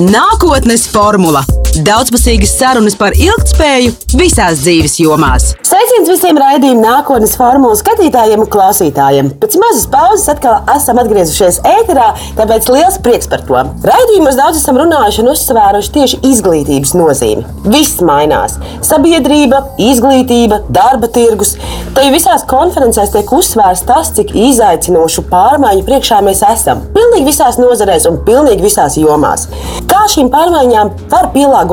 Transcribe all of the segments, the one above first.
Nākotnes formula - daudzpusīgas sarunas par ilgspēju visās dzīves jomās. Sveiciens visiem raidījuma nākotnes formulu skatītājiem un klausītājiem. Pēc mazas pauzes atkal esam atgriezušies ēterā, tāpēc liels prieks par to. Raidījumos daudz esam runājuši un uzsvēruši tieši izglītības nozīmi. Viss mainās - sabiedrība, izglītība, darba tirgus. Te visās konferencēs tiek uzsvērts tas, cik izaicinošu pārmaiņu priekšā mēs esam. Pilnīgi visās nozarēs un pilnīgi visās jomās. Kā šīm pārmaiņām var pielāgoties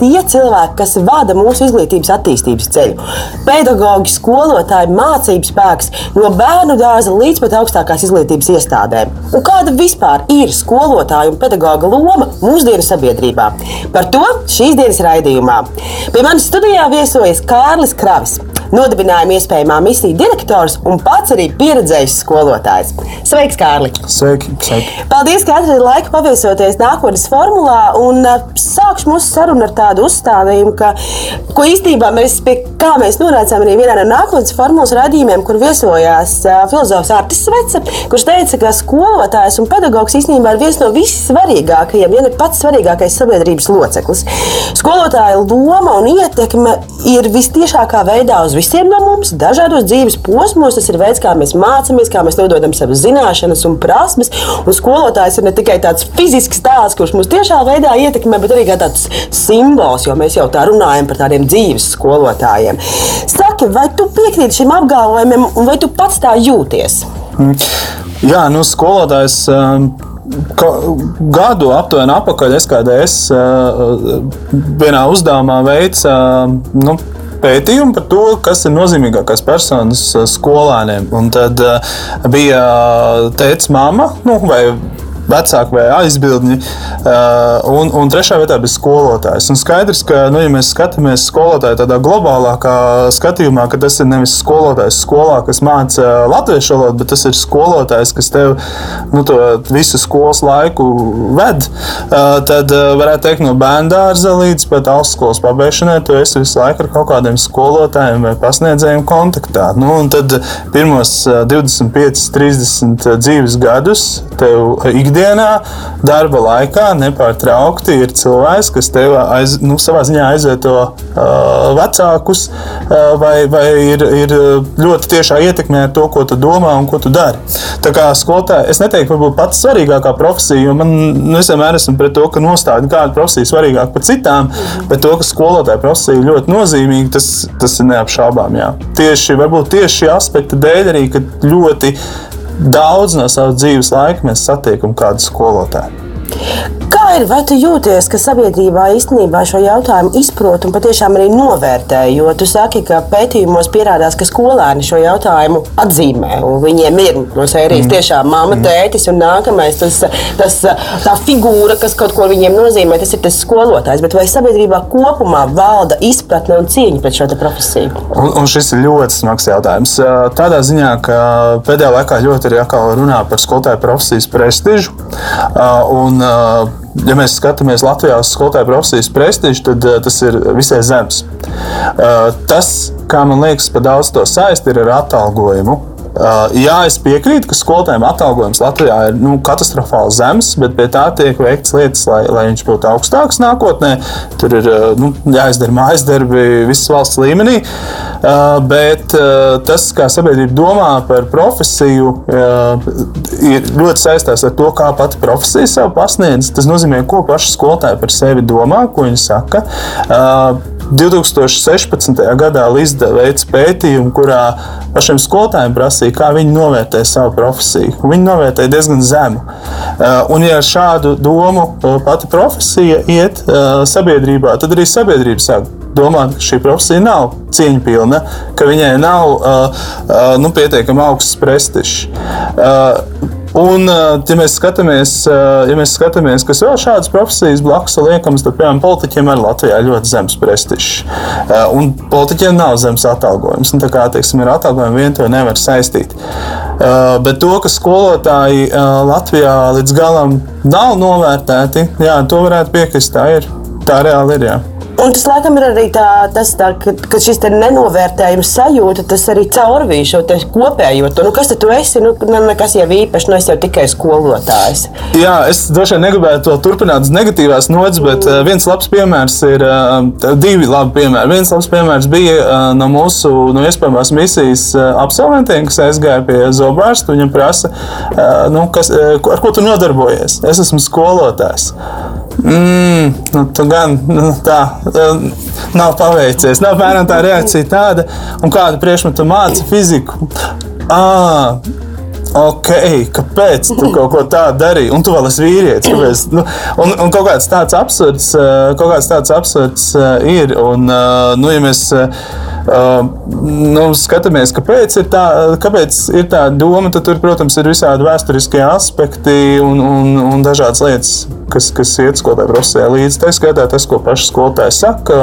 tie cilvēki, kas vada mūsu izglītības attīstības ceļu? Pedagoģi, skolotāji, mācību spēks no bērnu dārza līdz pat augstākās izglītības iestādēm. Un kāda vispār ir skolotāja un pedagoģa loma mūsdienu sabiedrībā? Par to šīs dienas raidījumā. Pie manis studijā viesojas Kārlis Kravis nodibinājuma iespējamā misija direktors un pats arī pieredzējis skolotājs. Sveiks, Kārli! Sveiki! sveiki. Paldies, ka atradāt laiku paviesoties nākotnes formulā. Un uh, sākšu mūsu sarunu ar tādu uzstādījumu, ka, ko īstenībā mēs, kā mēs nonācām arī vienā no nākotnes formulas radījumiem, kur viesojās uh, filozofs Artis Svece, kurš teica, ka skolotājs un pedagogs īstenībā ir viens no vissvarīgākajiem, ja ne pats svarīgākais sabiedrības loceklis. Skolotāja loma un ietekme ir vistiešākā veidā uz visiem no mums, dažādos dzīves posmos. Tas ir veids, kā mēs mācāmies, kā mēs nododam savas zināšanas un prasmes. Un skolotājs ir ne tikai tāds fizisks tēls, kurš mūs tiešā veidā ietekmē, bet arī tāds simbols, jo mēs jau tā runājam par tādiem dzīves skolotājiem. Saki, vai tu piekrīti šim apgalvojumam, vai tu pats tā jūties? Jā, nu, skolotājs. Um... Gadu aptuveni atpakaļ SKDS uh, vienā uzdevumā veica uh, nu, pētījumu par to, kas ir nozīmīgākās personas skolēniem. Un tad uh, bija tēta, māma nu, vai vecāki vai aizbildņi. Un, un trešā vietā bija skolotājs. Un skaidrs, ka, nu, ja mēs skatāmies skolotāju tādā globālākā skatījumā, ka tas ir nevis skolotājs skolā, kas māca latviešu valodu, bet tas ir skolotājs, kas tev nu, visu skolas laiku ved, tad varētu teikt, no bērnu dārza līdz pat augstskolas pabeigšanai, tu esi visu laiku ar kaut kādiem skolotājiem vai pasniedzējiem kontaktā. Nu, un tad pirmos 25, 30 dzīves gadus tev ikdienā ikdienā, darba laikā nepārtraukti ir cilvēks, kas tev aiz, nu, savā ziņā aizvieto uh, vecākus, uh, vai, vai ir, ir ļoti tiešā ietekmē ar to, ko tu domā un ko tu dari. Tā kā skolotāja, es neteiktu, varbūt pats svarīgākā profesija, jo man nu, es vienmēr esmu pret to, ka nostāda kāda profesija svarīgāka par citām, bet to, ka skolotāja profesija ir ļoti nozīmīga, tas, tas ir neapšaubām. Jā. Tieši, varbūt tieši šī aspekta dēļ arī, ka ļoti daudz no savas dzīves laika mēs satiekam kādu skolotāju. Kā ir? Vai tu jūties, ka sabiedrībā īstenībā šo jautājumu izprot un patiešām arī novērtē? Jo tu saki, ka pētījumos pierādās, ka skolēni šo jautājumu atzīmē. Viņiem ir no sērijas mm. tiešām mamma, mm. tētis un nākamais tas, tas, tā figūra, kas kaut ko viņiem nozīmē, tas ir tas skolotājs. Bet vai sabiedrībā kopumā valda izpratne un cieņa pret šo profesiju? Un, un šis ir ļoti smags jautājums. Tādā ziņā, ka pēdējā laikā ļoti arī runā par skolotāju profesijas prestižu. Un, ja mēs skatāmies Latvijā uz skolotāju profesijas prestižu, tad tas ir visai zems. Tas, kā man liekas, pa daudz to saist ir ar atalgojumu. Uh, jā, es piekrītu, ka skolotājiem atalgojums Latvijā ir nu, katastrofāli zems, bet pie tā tiek veikts lietas, lai, lai viņš būtu augstāks nākotnē. Tur ir nu, jāizdara mājas darbi visas valsts līmenī. Uh, bet uh, tas, kā sabiedrība domā par profesiju, ir ļoti saistās ar to, kā pati profesija sev pasniedz. Tas nozīmē, ko paši skolotāji par sevi domā, ko viņi saka. 2016. gadā Līsda veica pētījumu, kurā pašiem skolotājiem prasīja, kā viņi novērtē savu profesiju. Viņi novērtēja diezgan zemu. Uh, un, ja šādu domu uh, pati profesija iet uh, sabiedrībā, tad arī sabiedrība sāk domāt, ka šī profesija nav cieņpilna, ka viņai nav nu, pietiekami augsts prestižs. Un, ja mēs skatāmies, ja mēs skatāmies kas vēl šādas profesijas blakus liekams, tad, piemēram, politiķiem arī Latvijā ir ļoti zems prestižs. Un politiķiem nav zems atalgojums. Un, tā kā teiksim, ir atalgojumi, vien to nevar saistīt. Bet to, ka skolotāji Latvijā līdz galam nav novērtēti, jā, to varētu piekrist. Tā ir. Tā reāli ir. Jā. Un tas laikam ir arī tā, tas, tā, ka, ka šis nenovērtējums sajūta, tas arī caurvīja šo kopējo. Nu, kas tu esi? Nu, nekas jau īpaši, nu es jau tikai skolotājs. Jā, es droši vien negribētu to turpināt uz negatīvās nodaļas, bet mm. viens labs piemērs ir divi labi piemēri. Viens labs piemērs bija no mūsu no iespējamās misijas absolventiem, kas aizgāja pie zobārsta. Viņam prasa, nu, kas, ar ko tu nodarbojies. Es esmu skolotājs. Mm, nu, tu gan nu, tā nav paveicies. Nav apmēram tā reakcija tāda, un kādu priekšmetu māci fiziku. À, Ok, kāpēc tu kaut ko tādu darīji? Un tu vēl esi vīrietis. Kāpēc? Nu, un, un kaut kāds tāds absurds, kaut kāds tāds absurds ir. Un, nu, ja mēs nu, skatāmies, kāpēc ir, tā, kāpēc ir tā doma, tad tur, protams, ir visādi vēsturiskie aspekti un, un, un dažādas lietas, kas, kas iet skolotāju profesijā līdzi. Tā skaitā tas, ko paši skolotāji saka,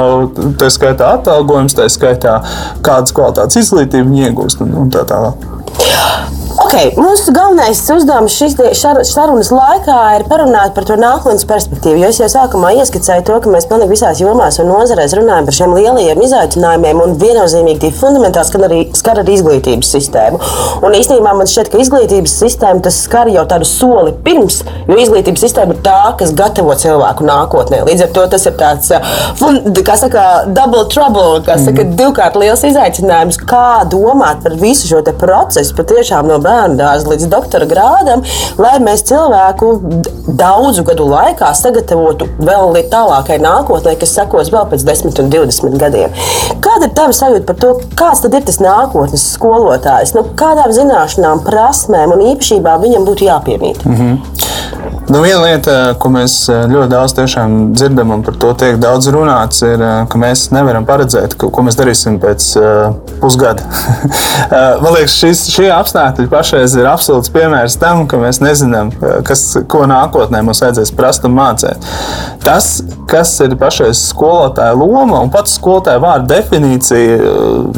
tā skaitā atalgojums, tā skaitā kādas kvalitātes izglītību viņi iegūst un, un tā tālāk. Okay, mūsu galvenais uzdevums šīs sarunas laikā ir parunāt par to nākotnes perspektīvu. Jo es jau sākumā ieskicēju to, ka mēs pilnīgi visās jomās un nozarēs runājam par šiem lielajiem izaicinājumiem un viennozīmīgi tie fundamentāli skar arī, skar arī izglītības sistēmu. Un īstenībā man šķiet, ka izglītības sistēma tas skar jau tādu soli pirms, jo izglītības sistēma ir tā, kas gatavo cilvēku nākotnē. Līdz ar to tas ir tāds, kā saka, double trouble, kas saka, mm. divkārt liels izaicinājums, kā domāt par visu šo procesu patiešām no bērnu dārza līdz doktora grādam, lai mēs cilvēku daudzu gadu laikā sagatavotu vēl tālākai nākotnē, kas sekos vēl pēc 10 un 20 gadiem. Kāda ir tava sajūta par to, kāds tad ir tas nākotnes skolotājs? Nu, kādām zināšanām, prasmēm un īpašībām viņam būtu jāpiemīt? Mm -hmm. Nu, viena lieta, ko mēs eh, ļoti daudz dzirdam, un par to tiek daudz runāts, ir, eh, ka mēs nevaram paredzēt, ko mēs darīsim pēc uh, pusgada. Man liekas, šis, šie apstākļi pašreiz ir absolūts piemērs tam, ka mēs nezinām, kas, ko nākotnē mums vajadzēs prast un mācīt. Tas, kas ir pašreiz skolotāja loma un pats skolotāja vārda definīcija,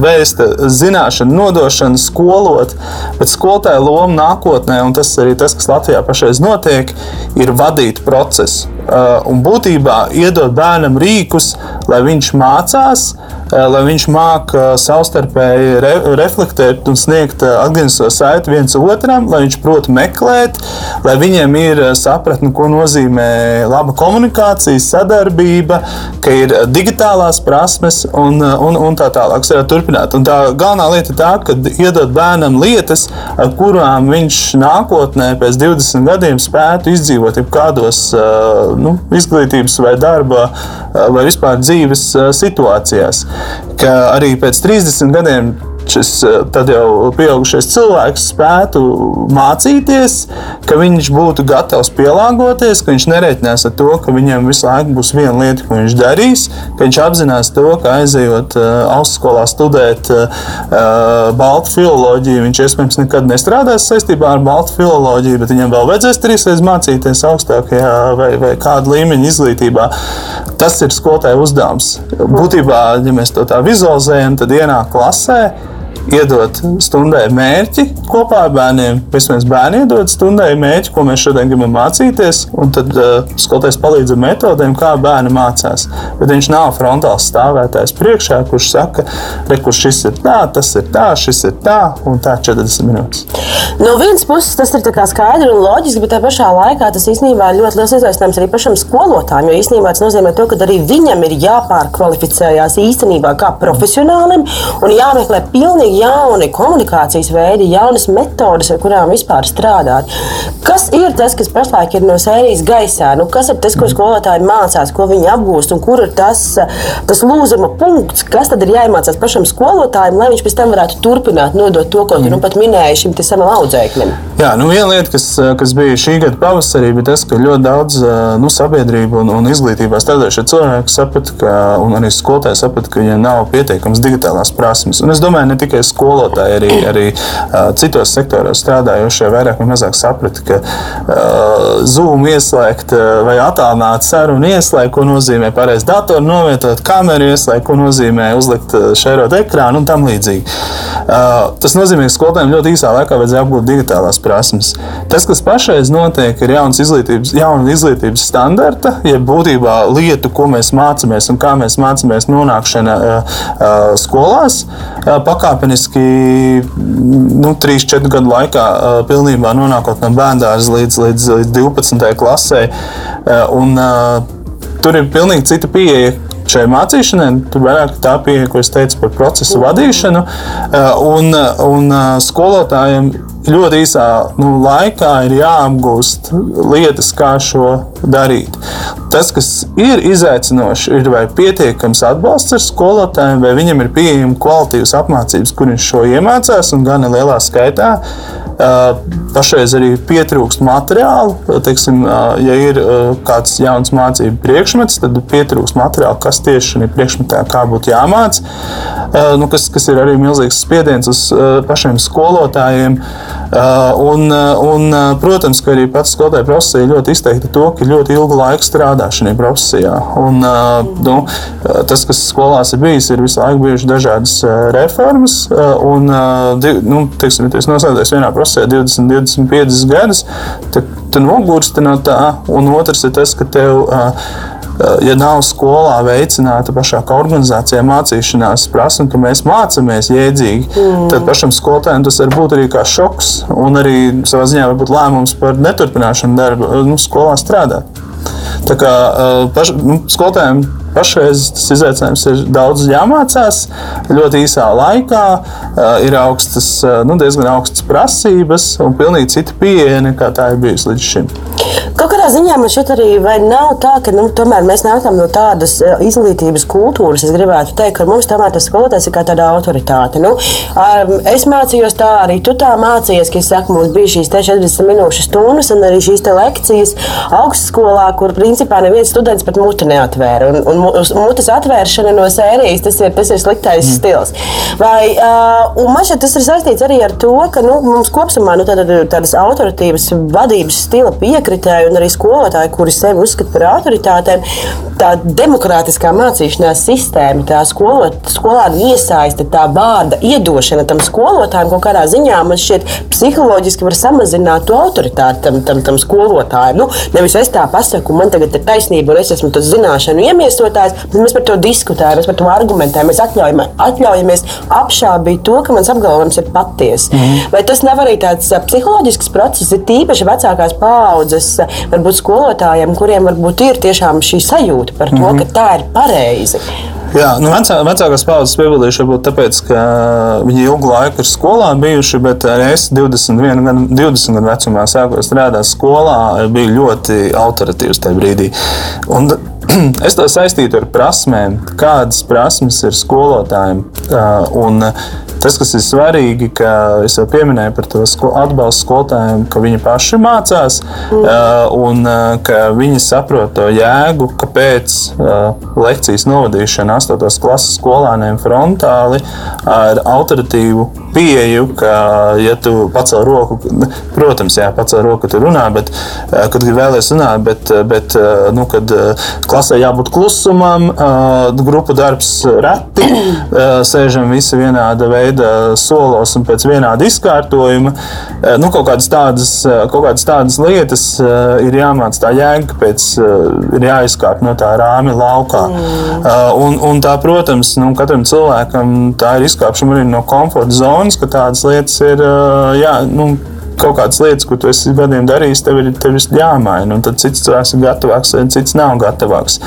vēsta zināšanu, nodošanu, skolot, bet skolotāja loma nākotnē, un tas arī tas, kas Latvijā pašreiz notiek, ir vadīt procesu. Uh, un būtībā iedot bērnam rīkus, lai viņš mācās, lai viņš māca uh, savstarpēji re, reflektēt un sniegt atgrieznisko saiti viens otram, lai viņš prot meklēt, lai viņiem ir sapratne, ko nozīmē laba komunikācija, sadarbība, ka ir digitālās prasmes un, un, un tā tālāk. Turpināt. Un tā galvenā lieta ir tā, ka iedot bērnam lietas, ar kurām viņš nākotnē, pēc 20 gadiem, spētu izdzīvot jebkādos nu, izglītības vai darba vai vispār dzīves situācijās. Ka arī pēc 30 gadiem šis eh, jau pieaugušais cilvēks spētu mācīties, ka viņš būtu gatavs pielāgoties, ka viņš nereiķinās ar to, ka viņam visu laiku būs viena lieta, ko viņš darīs, ka viņš apzinās to, ka aizejot uh, augstskolā studēt uh, baltu filoloģiju, viņš iespējams nekad nestrādās saistībā ar baltu filoloģiju, bet viņam vēl vajadzēs trīsreiz mācīties augstākajā vai, vai kāda līmeņa izglītībā. Tas ir skolotāja uzdevums. Būtībā, ja mēs to tā vizualizējam, tad ienāk klasē iedot stundai mērķi kopā ar bērniem. Vispirms bērni iedod stundai mērķi, ko mēs šodien gribam mācīties, un tad uh, skolotājs palīdz ar metodēm, kā bērni mācās. Bet viņš nav frontāls stāvētājs priekšā, kurš saka, kurš šis ir tā, tas ir tā, šis ir tā, un tā 40 minūtes. No vienas puses tas ir skaidri un loģiski, bet tajā pašā laikā tas īstenībā ir ļoti liels izaicinājums arī pašam skolotājam. Jo īstenībā tas nozīmē to, ka arī viņam ir jāpārkvalificējās īstenībā kā profesionālim un jāmeklē pilnīgi jauni komunikācijas veidi, jaunas metodes, ar kurām vispār strādāt. Kas ir tas, kas pašlaik ir no sērijas gaisā? Nu, kas ir tas, ko skolotāji mācās, ko viņi apgūst, un kur ir tas, tas lūzuma punkts, kas tad ir jāiemācās pašam skolotājam, lai viņš pēc tam varētu turpināt nodot to, ko mm. nu pat minēja šim savam audzēknim? Jā, nu viena lieta, kas, kas bija šī gada pavasarī, bija tas, ka ļoti daudz nu, sabiedrība un, un izglītībā strādājušie cilvēki saprata, ka, un arī skolotāji saprata, ka viņiem nav pietiekams digitālās prasmes. Un es domāju, ne tikai skolotāji, arī, arī uh, citos sektoros strādājošie vairāk vai mazāk saprata, ka uh, Zoom ieslēgt uh, vai attālināt sarunu ieslēgt, ko nozīmē pareizi datoru novietot, kameru ieslēgt, ko nozīmē uzlikt šērot ekrānu un tam līdzīgi. Tas nozīmē, ka skolotājiem ļoti īsā laikā vajadzēja apgūt digitālās prasmes. Tas, kas pašreiz notiek, ir jauns izglītības, jauna izglītības standarta, jeb būtībā lietu, ko mēs mācāmies un kā mēs mācāmies nonākšana skolās. Pakāpeniski nu, 3-4 gadu laikā pilnībā nonākot no bērndārza līdz, līdz, līdz 12. klasē. Un, Tur ir pilnīgi cita pieeja šai mācīšanai. Tur vairāk tā pieeja, ko es teicu par procesu vadīšanu. Un, un skolotājiem ļoti īsā nu, laikā ir jāapgūst lietas, kā šo darīt. Tas, kas ir izaicinoši, ir vai pietiekams atbalsts ar skolotājiem, vai viņam ir pieejama kvalitīvas apmācības, kur viņš šo iemācās, un gan lielā skaitā. Pašreiz arī pietrūkst materiālu. Teiksim, ja ir kāds jauns mācību priekšmets, tad pietrūkst materiālu, kas tieši šajā priekšmetā būtu jāmācās. Nu, kas, kas ir arī milzīgs spiediens uz pašiem skolotājiem. Un, un, protams, ka arī pats skolotāja profesija ļoti izteikti to, ka ļoti ilgu laiku strādā šajā profesijā. Un, nu, tas, kas skolās ir bijis, ir visu laiku bijušas dažādas reformas. Un, nu, teiksim, ja nosēdēs vienā profesijā, prasē 20, 25 gadus, tad tu nogursti no tā. Un otrs ir tas, ka tev. Ja nav skolā veicināta pašā organizācijā mācīšanās prasme, ka mēs mācāmies jēdzīgi, mm. tad pašam skolotājam tas var būt arī kā šoks un arī savā ziņā varbūt lēmums par neturpināšanu darbu nu, skolā strādāt. Tā kā paš, nu, skolotājiem Pašreiz tas izaicinājums ir daudz jāmācās ļoti īsā laikā, ir augstas, nu, diezgan augstas prasības un pilnīgi cita pieeja nekā tā ir bijusi līdz šim. Kaut kādā ziņā man šķiet, arī nav tā, ka nu, mēs nākam no tādas izglītības kultūras. Es gribētu teikt, ka mums tomēr tas skolotājs ir kā tāda autoritāte. Nu, es mācījos tā, arī tu tā mācījies, ka saku, mums bija šīs 40 minūšu stundas un arī šīs lekcijas augstskolā, kur principā neviens students pat muti neatvēra. Un, un mutes atvēršana no sērijas, tas ir, tas ir sliktais mm. stils. Vai, uh, man šķiet, tas ir saistīts arī ar to, ka nu, mums kopumā nu, tāda, tādas autoritīvas vadības stila piekritēji un arī skolotāji, kuri sevi uzskata par autoritātēm, tā demokrātiskā mācīšanās sistēma, tā skolot, skolāna iesaiste, tā vārda iedošana tam skolotājam kaut kādā ziņā man šķiet psiholoģiski var samazināt to autoritāti tam, tam, tam skolotājam. Nu, nevis es tā pasaku, man tagad ir taisnība un es esmu tas zināšanu iemiesot, skolotājs, mēs par to diskutējam, mēs par to argumentējam, mēs atļaujam, atļaujamies apšaubīt to, ka mans apgalvojums ir patiesa. Mm. Vai tas nav arī tāds psiholoģisks process, ir tīpaši vecākās paaudzes, varbūt skolotājiem, kuriem varbūt ir tiešām šī sajūta par to, mm ka tā ir pareizi. Jā, nu vecā, vecākās paudzes piebildīšu, varbūt tāpēc, ka viņi ilgu laiku ir skolā bijuši, bet es 21 gadu, 20 gadu vecumā sāku strādāt skolā, biju ļoti autoritīvs tajā brīdī. Un es to saistītu ar prasmēm, kādas prasmes ir skolotājiem. Un tas, kas ir svarīgi, ka es jau pieminēju par to atbalstu skolotājiem, ka viņi paši mācās mm. un ka viņi saprot to jēgu, kāpēc lekcijas novadīšana 8. klases skolāniem frontāli ar autoritīvu pieeju, ka, ja tu pacēl roku, protams, jā, pacēl roku, tu runā, bet, kad vēlēsies runāt, bet, bet nu, kad klasē jābūt klusumam, grupu darbs reti, sēžam visi vienāda veida solos un pēc vienāda izkārtojuma. Nu, kaut, kādas tādas, kaut kādas tādas lietas ir jāmācās tā jēga, kāpēc ir jāizkārt no tā rāmi laukā. Mm. Un, un tā, protams, nu, katram cilvēkam tā ir izkāpšana arī no komforta zonas, ka tādas lietas ir jā, nu, kaut kādas lietas, ko tu esi gadiem darījis, tev ir, tev ir jāmaina. Un tad cits cilvēks ir gatavāks, cits nav gatavāks.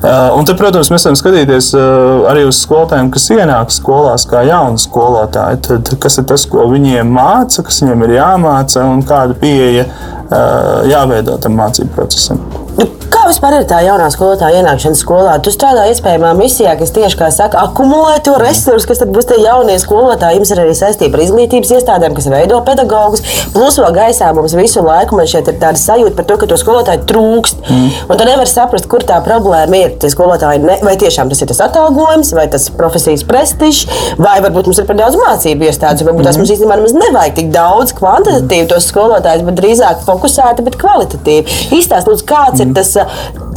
Uh, un tad, protams, mēs varam skatīties uh, arī uz skolotājiem, kas ienāk skolās kā jauni skolotāji. Tad, kas ir tas, ko viņiem māca, kas viņiem ir jāmāca un kāda pieeja uh, jāveido tam mācību procesam. Nu, kā vispār ir tā jaunā skolotāja ienākšana skolā? Tu strādā iespējamā misijā, kas tieši kā saka, akumulē to resursu, kas tad būs tie jaunie skolotāji. Jums ir arī saistība ar izglītības iestādēm, kas veido pedagogus. Plus vēl gaisā mums visu laiku man šeit ir tāda sajūta par to, ka to skolotāju trūkst. Mm. Un tu nevari saprast, kur tā problēma ir. Tie skolotāji, ne, vai tiešām tas ir tas atalgojums, vai tas profesijas prestižs, vai varbūt mums ir par daudz mācību iestādes, varbūt mm. tas mums īstenībā nevajag tik daudz kvantitatīvi tos skolotājus, bet drīzāk fokusēti, bet kvalitatīvi. Izstāst, lūdzu, kāds mm. Ir tas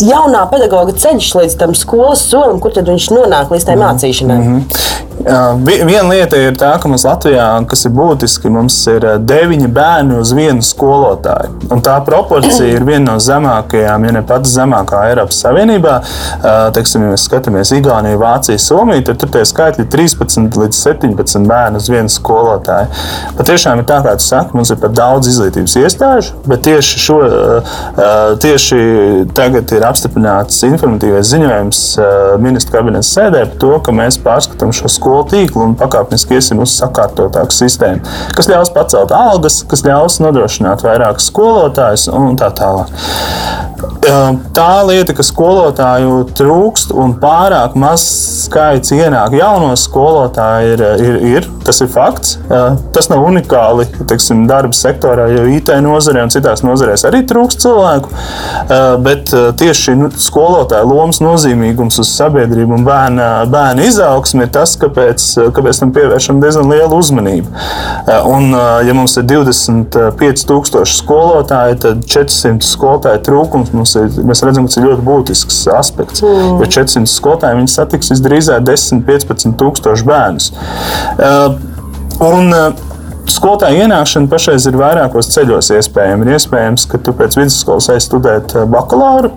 jaunā pedagoga ceļš līdz tam skolas solim, kur tad viņš nonāk līdz tai mācīšanai? Mm -hmm. Viena lieta ir tā, ka mums Latvijā, kas ir būtiski, mums ir deviņi bērni uz vienu skolotāju. Un tā proporcija ir viena no zemākajām, ja ne pats zemākā Eiropas Savienībā. Teiksim, ja mēs skatāmies Igauniju, Vāciju, Somiju, tad tur tie skaitļi ir 13 līdz 17 bērnu uz vienu skolotāju. Pat tiešām ir tā, kā tu saki, mums ir pat daudz izglītības iestāžu, bet tieši, šo, tieši tagad ir apstiprināts informatīvais ziņojums ministra kabineta sēdē par to, ka mēs pārskatām šo skolu tīklu un pakāpeniski iesim uz sakārtotāku sistēmu, kas ļaus pacelt algas, kas ļaus nodrošināt vairāk skolotājus un tā tālāk. Tā lieta, ka skolotāju trūkst un pārāk maz skaits ienāk jauno skolotāju, ir, ir, ir tas ir fakts. Tas nav unikāli teiksim, darba sektorā, jo IT nozarē un citās nozarēs arī trūkst cilvēku. Bet tieši nu, skolotāja lomas nozīmīgums uz sabiedrību un bērna, bērna izaugsmu ir tas, kāpēc, kāpēc tam pievēršam diezgan lielu uzmanību. Un, ja mums ir 25,000 skolotāji, tad 400 skolotāju trūkums mums ir, mēs redzam, ka tas ir ļoti būtisks aspekts. Mm. Jo 400 skolotāji satiks visdrīzāk 10, 15 tūkstoši bērnus. Un, Skolotāja ienākšana pašreiz ir vairākos ceļos iespējama. Ir iespējams, ka tu pēc vidusskolas ej studēt bakalauru,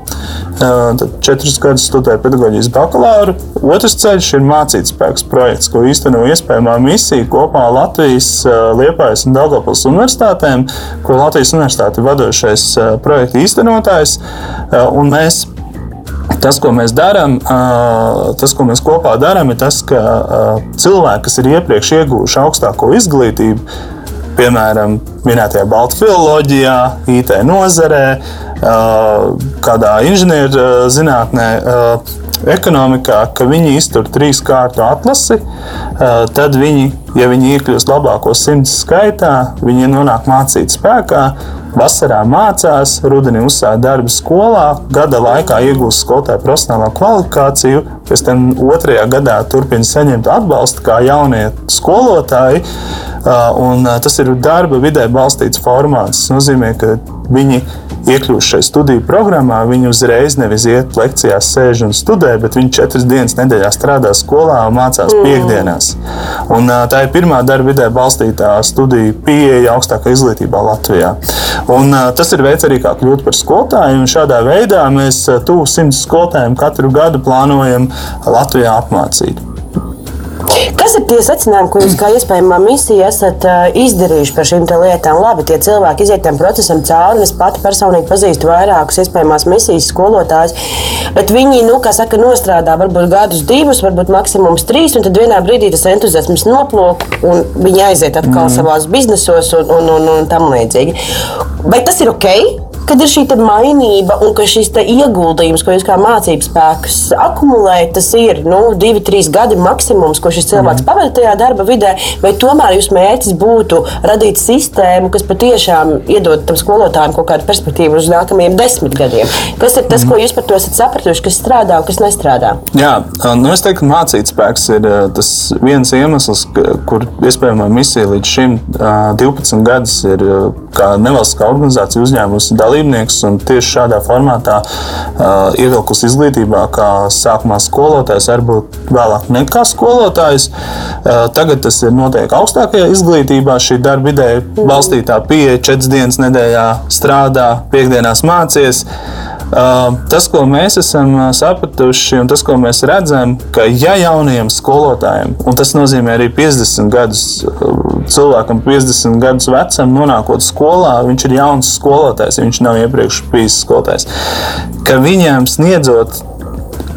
tad četrus gadus studē pedagoģijas bakalauru. Otrs ceļš ir mācītspēks projekts, ko īsteno iespējamā misija kopā Latvijas, Liepājas un Daugavpils universitātēm, ko Latvijas universitāte vadošais projekta īstenotājs. Un mēs Tas, ko mēs darām, tas, ko mēs kopā darām, ir tas, ka cilvēki, kas ir iepriekš ieguvuši augstāko izglītību, piemēram, minētajā Baltu filozofijā, IT nozarē, kādā inženierzinātnē, ekonomikā, ka viņi iztur trīs kārtu atlasi, tad viņi, ja viņi iekļūst labāko simts skaitā, viņi nonāk mācīt spēkā. Vasarā mācās, rudenī uzsāka darbu skolā, gada laikā iegūst skolotāju profesionālo kvalifikāciju, pēc tam otrajā gadā turpina saņemt atbalstu kā jaunie skolotāji. Un tas ir darba vidē balstīts formāts. Tas nozīmē, ka viņi iekļūst šajā studiju programmā, viņi uzreiz nevis iet lekcijās, sēž un studē, bet viņi četras dienas nedēļā strādā skolā un mācās mm. piekdienās. Un, tā ir pirmā darba vidē balstītā studiju pieeja augstākā izglītībā Latvijā. Un, tas ir veids arī, kā kļūt par skolotāju. Šādā veidā mēs tuvu simts skolotājiem katru gadu plānojam Latvijā apmācīt. Kas ir tie secinājumi, ko jūs kā iespējamā misija esat izdarījuši par šīm lietām? Labi, tie cilvēki iziet tam procesam cauri. Es pati personīgi pazīstu vairākus iespējamās misijas skolotājus, bet viņi, nu, kā saka, nostrādā varbūt gadus, divus, varbūt maksimums trīs, un tad vienā brīdī tas entuziasms noplūk, un viņi aiziet atkal mm. savās biznesos un, un, un, un tam līdzīgi. Vai tas ir ok? Kad ir šī mainība un ka šis ieguldījums, ko jūs kā mācības spēks akumulējat, tas ir nu, divi, trīs gadi maksimums, ko šis cilvēks mm. pavadīja tajā darba vidē, vai tomēr jūsu mērķis būtu radīt sistēmu, kas patiešām iedod tam skolotājiem kaut kādu perspektīvu uz nākamajiem desmit gadiem. Kas ir tas, mm. ko jūs par to esat sapratuši, kas strādā un kas nestrādā? Jā, nu es teiktu, ka mācīt spēks ir tas viens iemesls, kur iespējamā misija līdz šim 12 gadus ir kā nevalstiskā organizācija uzņēmusi dalību dalībnieks un tieši šādā formātā uh, ievilkus izglītībā, kā sākumā skolotājs, varbūt vēlāk nekā skolotājs. Uh, tagad tas ir notiek augstākajā izglītībā. Šī darba ideja balstītā pieeja četras dienas nedēļā strādā, piekdienās mācīties. Uh, tas, ko mēs esam uh, sapratuši, un tas, ko mēs redzam, ka ja jaunajiem skolotājiem, un tas nozīmē arī 50 gadus uh, cilvēkam, 50 gadus vecam, nonākot skolā, viņš ir jauns skolotājs, viņš nav iepriekš bijis skolotājs, ka viņiem sniedzot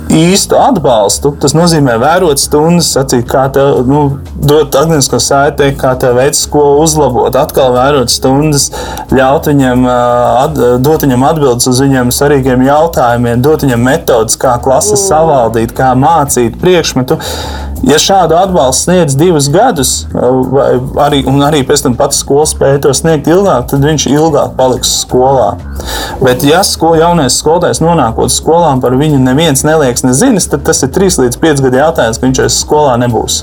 īstu atbalstu. Tas nozīmē vērot stundas, sacīt, kā tev nu, dot atgrieznisko saiti, kā tev veids, ko uzlabot. Atkal vērot stundas, ļaut viņam, at, dot viņam atbildes uz viņiem svarīgiem jautājumiem, dot viņam metodas, kā klases savaldīt, kā mācīt priekšmetu. Ja šādu atbalstu sniedz divus gadus, arī, un arī pēc tam pats skola spēja to sniegt ilgāk, tad viņš ilgāk paliks skolā. Bet, ja sko, jaunais skolotājs nonākot skolā, par viņu neviens nelieks nezinis, tad tas ir 3 līdz 5 gadu jautājums, ka viņš aiz skolā nebūs.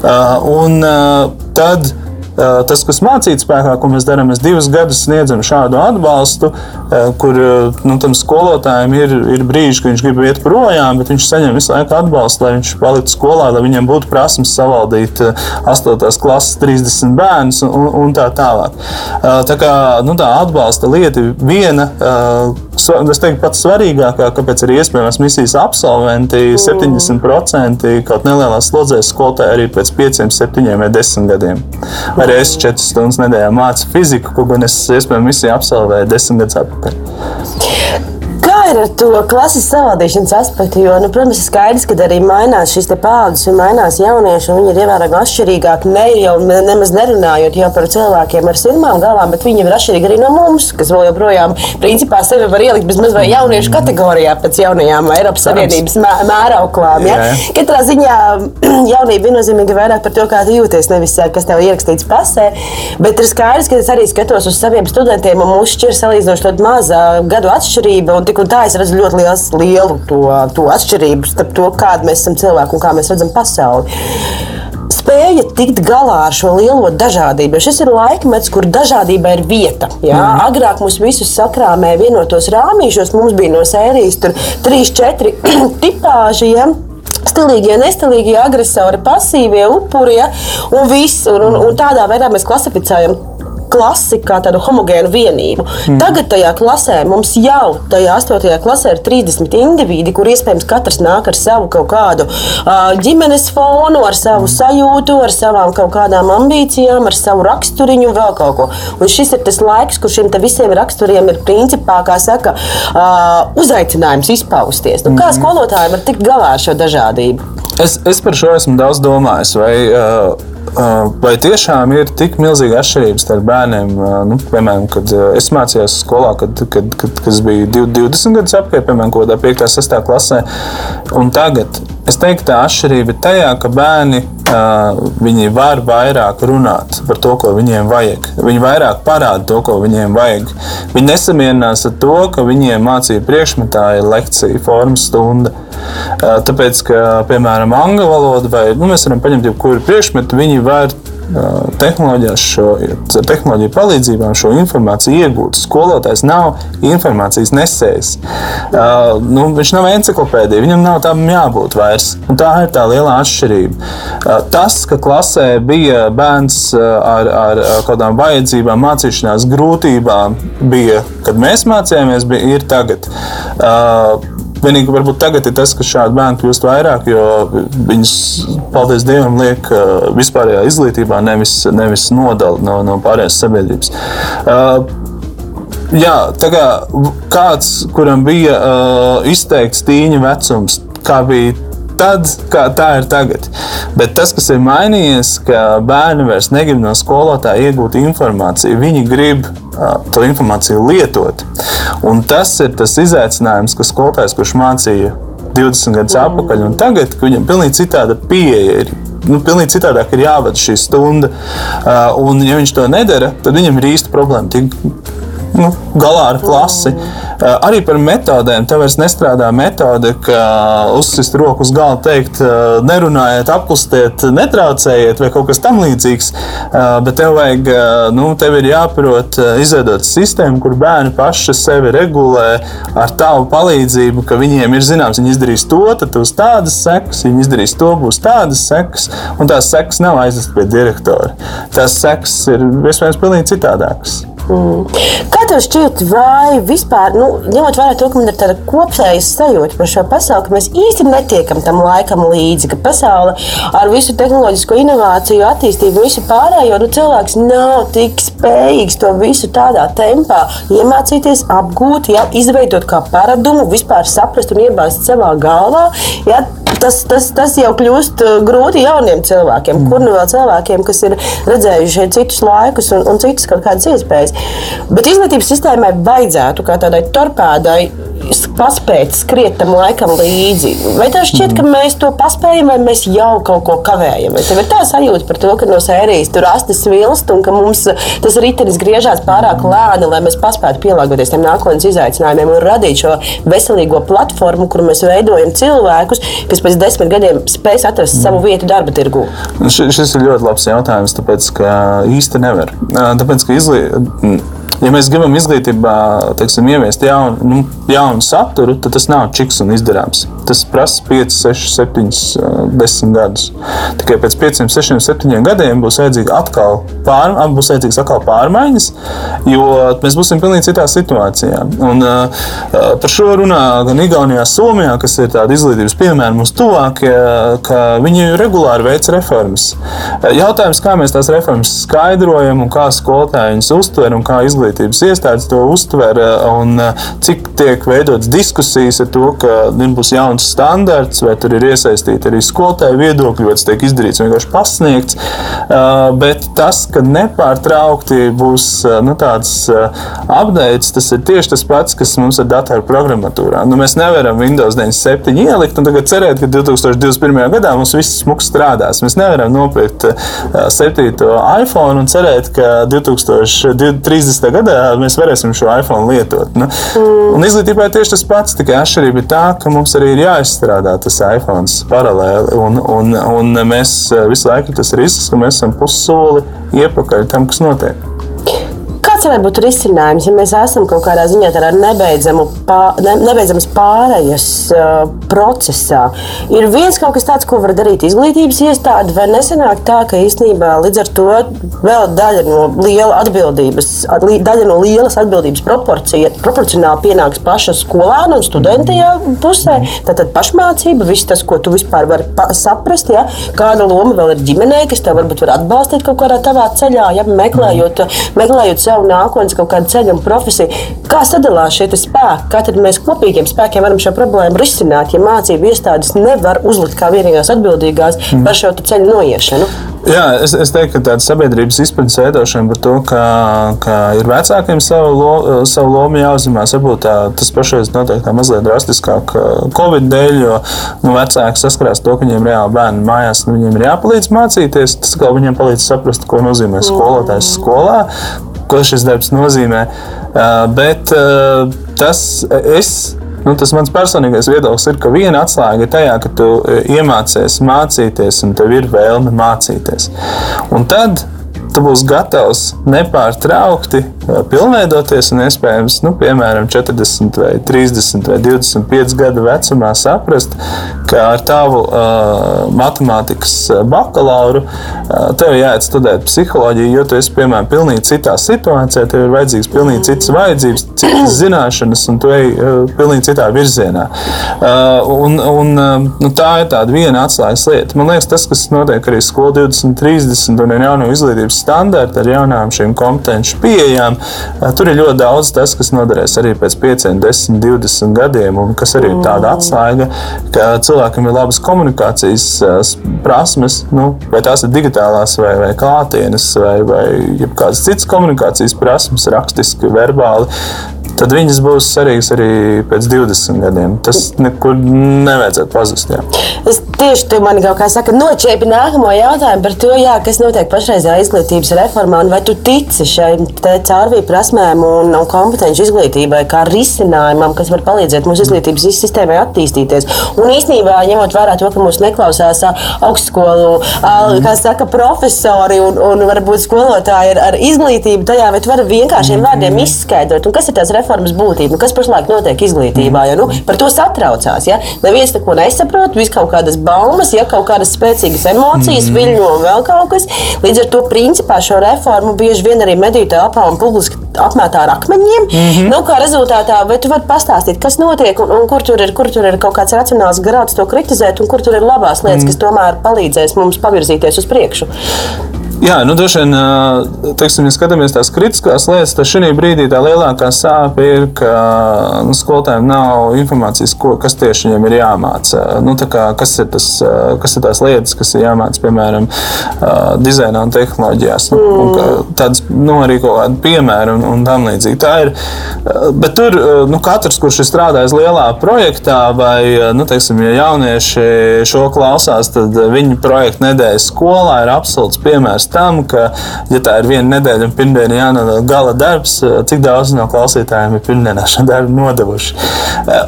Uh, un uh, tad tas, kas mācīt spēkā, ko mēs darām, mēs divus gadus sniedzam šādu atbalstu, kur nu, tam skolotājiem ir, ir brīži, kad viņš grib iet projām, bet viņš saņem visu laiku atbalstu, lai viņš paliktu skolā, lai viņam būtu prasmes savaldīt 8. klases 30 bērnus un, un tā tālāk. Tā kā nu, tā atbalsta lieta viena, es teiktu, pats svarīgākā, kāpēc arī iespējams misijas absolventi 70% kaut nelielās slodzēs skolotāji arī pēc 5, 7 vai 10 gadiem. Vai Arī es 4 stundas nedēļā mācu fiziku, ko gan es iespējams misiju absolvēju 10 gadus atpakaļ ir ar to klases savādīšanas aspektu? Jo, nu, protams, ir skaidrs, ka arī mainās šīs paudzes un mainās jaunieši, un viņi ir ievērojami atšķirīgāki. Ne jau nemaz nerunājot jau par cilvēkiem ar sirmām galvām, bet viņi ir atšķirīgi arī no mums, kas vēl joprojām principā sevi var ielikt bez mazliet jauniešu kategorijā pēc jaunajām Eiropas Savienības mē, mērauklām. Ja? Katrā ziņā jaunība viennozīmīgi vairāk par to, kā tu jūties, nevis kas tev ir ierakstīts pasē. Bet ir skaidrs, ka es arī skatos uz saviem studentiem, un mums šķir salīdzinoši maza gadu atšķirība. Un tik un tā es redzu ļoti liels, lielu to, to atšķirību starp to, kāda mēs esam cilvēki un kā mēs redzam pasauli spēja tikt galā ar šo lielo dažādību. Šis ir laikmets, kur dažādībai ir vieta. Jā? Mm. Agrāk mums visus sakrāmēja vienotos rāmīšos, mums bija no sērijas 3, 4 tipāži. Ja? Stilīgie, nestilīgie, agresori, pasīvie, upuri ja? un viss. Un, un, un tādā veidā mēs klasificējam klasi kā tādu homogēnu vienību. Mm. Tagad tajā klasē mums jau tajā 8. klasē ir 30 individi, kur iespējams katrs nāk ar savu kaut kādu uh, ģimenes fonu, ar savu sajūtu, ar savām kaut kādām ambīcijām, ar savu raksturiņu un vēl kaut ko. Un šis ir tas laiks, kur šiem visiem raksturiem ir principā, kā saka, uh, uzaicinājums izpausties. Nu, kā mm. skolotājiem var tikt galā ar šo dažādību? Es, es par šo esmu daudz domājis. Vai, uh, Vai tiešām ir tik milzīga atšķirība starp bērniem? Nu, piemēram, kad es mācījos skolā, kad, kad, kad, kad bija 20 gadus apkārt, piemēram, kaut kādā 5. un 6. klasē, un tagad es teiktu, tā atšķirība ir tajā, ka bērni viņi var vairāk runāt par to, ko viņiem vajag. Viņi vairāk parāda to, ko viņiem vajag. Viņi nesamierinās ar to, ka viņiem mācīja priekšmetā ir lekcija, formas stunda. Tāpēc, ka, piemēram, angļu valoda vai nu, mēs varam paņemt jebkuru priekšmetu, viņi var tehnoloģijās, šo, tehnoloģiju palīdzībām šo informāciju iegūt. Skolotājs nav informācijas nesējs. Uh, nu, viņš nav encyklopēdija, viņam nav tam jābūt vairs. Un tā ir tā lielā atšķirība. Uh, tas, ka klasē bija bērns ar, ar kādām vajadzībām, mācīšanās grūtībām, bija, kad mēs mācījāmies, bija, tagad. Uh, Vienīgi varbūt tagad ir tas, ka šādi bērni kļūst vairāk, jo viņus, paldies Dievam, liek uh, vispārējā izglītībā, nevis, nevis nodala no, no pārējās sabiedrības. Uh, jā, tā kā kāds, kuram bija uh, izteikts tīņa vecums, kā bija tad, kā tā ir tagad. Bet tas, kas ir mainījies, ka bērni vairs negrib no skolotāja iegūt informāciju. Viņi grib uh, to informāciju lietot. Un tas ir tas izaicinājums, ka skolotājs, kurš mācīja 20 gadus atpakaļ, un tagad viņam ir pilnīgi citāda pieeja. Ir, nu, pilnīgi citādāk ir jāvada šī stunda. Uh, un, ja viņš to nedara, tad viņam ir īsta problēma. Tik, nu, galā ar klasi. Eh, arī par metodēm. Tev vairs nestrādā metode, ka uzsist roku uz galda, teikt, eh, nerunājiet, apklustiet, netraucējiet vai kaut kas tamlīdzīgs. Eh, bet tev vajag, nu, tev ir jāprot izveidot sistēmu, kur bērni paši sevi regulē ar tavu palīdzību, ka viņiem ir zināms, viņi izdarīs to, tad būs tādas sekas, viņi izdarīs to, būs tādas sekas, un tās sekas nav aizvest pie direktora. Tās sekas ir iespējams pilnīgi citādākas. Mm. Kā tev šķiet, vai vispār, nu, ņemot vērā to, ka man ir tāda kopēja sajūta par šo pasauli, ka mēs īsti netiekam tam laikam līdzi, ka pasaule ar visu tehnoloģisko inovāciju, attīstību, visu pārējo, nu, cilvēks nav tik spējīgs to visu tādā tempā iemācīties, apgūt, ja, izveidot kā paradumu, vispār saprast un iebāzt savā galvā. Ja, tas, tas, tas jau kļūst uh, grūti jauniem cilvēkiem, mm. kur nu vēl cilvēkiem, kas ir redzējuši citus laikus un, un citas kaut kādas iespējas. Bet izglītības sistēmai vajadzētu kā tādai torpēdai paspēt skriet tam laikam līdzi. Vai tev šķiet, ka mēs to paspējam, vai mēs jau kaut ko kavējam? Vai tev ir tā sajūta par to, ka no sērijas tur astes vilst un ka mums tas ritenis griežās pārāk lēni, lai mēs paspētu pielāgoties tiem nākotnes izaicinājumiem un radīt šo veselīgo platformu, kur mēs veidojam cilvēkus, kas pēc desmit gadiem spēs atrast savu vietu darba tirgū? Šis ir ļoti labs jautājums, tāpēc ka īsti nevar. Tāpēc, ka izlī ja mēs gribam izglītībā teiksim, ieviest jaunu, nu, jaunu saturu, tad tas nav čiks un izdarāms. Tas prasa 5, 6, 7, 10 gadus. Tikai pēc 5, 6, 7 gadiem būs vajadzīga atkal, pār, būs vajadzīgas atkal pārmaiņas, jo mēs būsim pilnīgi citā situācijā. Un, uh, par šo runā gan Igaunijā, Somijā, kas ir tādi izglītības piemēri mums tuvākie, ka viņi regulāri veic reformas. Jautājums, kā mēs tās reformas skaidrojam un kā skolotāji viņas uztver un kā izglītības iestādes to uztver un eh, cik tiek veidotas diskusijas ar to, ka būs jauns standarts, vai tur ir iesaistīti arī skolotāju viedokļi, vai tas tiek izdarīts vienkārši pasniegts. Eh, bet tas, ka nepārtraukti būs eh, nu, tāds updates, tas ir tieši tas pats, kas mums ir datoru programmatūrā. Nu, mēs nevaram Windows 97 ielikt un tagad cerēt, ka 2021. gadā mums viss smuks strādās. Mēs nevaram nopirkt 7. iPhone un cerēt, ka 2030 gadā mēs varēsim šo iPhone lietot. Nu? Mm. Un izglītībā tieši tas pats, tikai atšķirība ir tā, ka mums arī ir jāizstrādā tas iPhone paralēli. Un, un, un mēs visu laiku tas risks, ka mēs esam pussoli iepakaļ tam, kas notiek. Kāds varētu būt risinājums, ja mēs esam kaut kādā ziņā tādā nebeidzamu, pār, ne, nebeidzamas pārējas uh, procesā? Ir viens kaut kas tāds, ko var darīt izglītības iestāde, vai nesenāk tā, ka īstenībā līdz ar to vēl daļa no liela atbildības, daļa no lielas atbildības proporcionāli pienāks paša skolāna un studentajā pusē. Tātad pašmācība, viss tas, ko tu vispār vari saprast, ja? kāda loma vēl ir ģimenei, kas tev varbūt var atbalstīt kaut kādā tavā ceļā, ja meklējot, meklējot savu savu nākotnes kaut kādu ceļu un profesiju. Kā sadalās šie spēki? Kā tad mēs kopīgiem spēkiem varam šo problēmu risināt, ja mācību iestādes nevar uzlikt kā vienīgās atbildīgās mm. par šo ceļu noiešanu? Jā, es, es teiktu, ka tāda sabiedrības izpratnes veidošana par to, ka, ka ir vecākiem savu, lo, savu lomu jāuzņemās, varbūt tā, tas pašais notiek tā mazliet drastiskāk Covid dēļ, jo nu, vecāki saskarās to, ka viņiem reāli bērni mājās, nu, viņiem ir jāpalīdz mācīties. Tas kā viņiem palīdz saprast, ko nozīmē skolotājs skolā, ko šis darbs nozīmē. Bet tas es. Nu, tas mans personīgais viedoklis ir, ka viena atslēga ir tajā, ka tu iemācies mācīties, un tev ir vēlme mācīties. Un tad tu būsi gatavs nepārtraukti pilnveidoties un iespējams, nu, piemēram, 40, vai 30 vai 25 gadu vecumā saprast, ka ar tavu uh, matemātikas bakalauru uh, tev jāiet studēt psiholoģiju, jo tu esi, piemēram, pilnīgi citā situācijā, tev ir vajadzīgas pilnīgi citas vajadzības, citas zināšanas, un tu ej uh, pilnīgi citā virzienā. Uh, un, un, uh, nu, tā ir tāda viena atslēgas lieta. Man liekas, tas, kas notiek arī skolā 2030 un ir jauno izglītības standarti ar jaunām šīm kompetenci pieejām, Eh, tur ir ļoti daudz tas, kas noderēs arī pēc 5, 10, 20 gadiem, un kas arī ir tāda atslēga, ka cilvēkam ir labas komunikācijas eh, prasmes, nu, vai tās ir digitālās, vai, vai klātienes, vai, vai kādas citas komunikācijas prasmes, rakstiski, verbāli tad viņas būs svarīgas arī pēc 20 gadiem. Tas nekur nevajadzētu pazust. Jā. Es tieši tu man kaut kā saka, noķēpi nākamo jautājumu par to, jā, kas notiek pašreizējā izglītības reformā, un vai tu tici šai caurvīju prasmēm un, un kompetenci izglītībai kā risinājumam, kas var palīdzēt mūsu izglītības sistēmai attīstīties. Un īstenībā, ņemot vērā to, ka mūs neklausās augstskolu, kā saka, profesori un, un varbūt skolotāji ar, ar izglītību tajā, bet var vienkāršiem vārdiem izskaidrot, un kas ir tās reformas reformas būtību, nu, kas pašlaik notiek izglītībā. Jo, nu, par to satraucās. Ja? Neviens neko nesaprot, vis kaut kādas baumas, ja kaut kādas spēcīgas emocijas, mm. viļņo un vēl kaut kas. Līdz ar to principā šo reformu bieži vien arī mediju telpā un publiski apmētā ar akmeņiem. Mm -hmm. nu, kā rezultātā, vai tu vari pastāstīt, kas notiek un, un kur, tur ir, kur tur ir kaut kāds racionāls grauds to kritizēt, un kur tur ir labās lietas, mm. kas tomēr palīdzēs mums pavirzīties uz priekšu? Jā, nu, droši vien, teiksim, ja skatāmies tās kritiskās lietas, tad šī brīdī tā lielākā sāpe ir, ka nu, skolotājiem nav informācijas, ko, kas tieši viņiem ir jāmāca. Nu, kā, kas, ir tas, kas ir tās lietas, kas ir jāmāca, piemēram, dizainā un tehnoloģijās. Nu, un, tādas nu, arī kaut kādi piemēri un, un tam līdzīgi. Tā ir. Bet tur nu, katrs, kurš ir strādājis lielā projektā, vai nu, teiksim, ja jaunieši šo klausās, tad viņu projekta nedēļas skolā ir absolūts piemērs piemērs tam, ka, ja tā ir viena nedēļa un pirmdiena jānodod gala darbs, cik daudz no klausītājiem ir pirmdienā šo darbu nodevuši.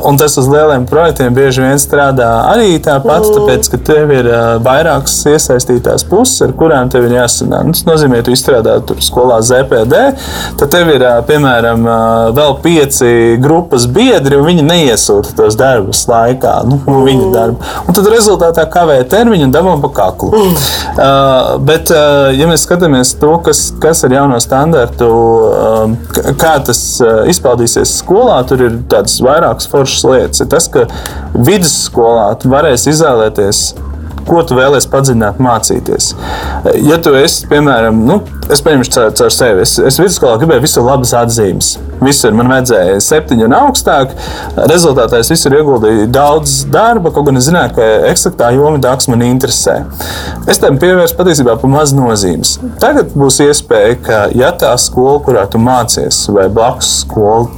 Un tas uz lieliem projektiem bieži vien strādā arī tāpat, tāpēc, ka tev ir vairākas iesaistītās puses, ar kurām tev ir jāsanāk. Nu, tas nozīmē, ka tu izstrādā tur skolā ZPD, tad tev ir piemēram vēl pieci grupas biedri, un viņi neiesūta tos darbus laikā, nu, mm. viņa darbu. Un tad rezultātā kavē termiņu un dabū pa kaklu. Mm. Uh, bet, uh, ja mēs skatāmies to, kas, kas ar jauno standartu, um, kā tas uh, izpaudīsies skolā, tur ir tādas vairākas foršas lietas. Ir tas, ka vidusskolā varēs izvēlēties ko tu vēlēsies padziļināt, mācīties. Ja tu esi, piemēram, nu, es paņemšu caur, caur sevi, es, es vidusskolā gribēju visur labas atzīmes. Visur man vajadzēja septiņu un augstāk. Rezultātā es visur ieguldīju daudz darba, kaut gan es zināju, ka eksaktā joma dārgs man interesē. Es tam pievērsu patiesībā pa maz nozīmes. Tagad būs iespēja, ka ja tā skola, kurā tu mācies, vai blakus skola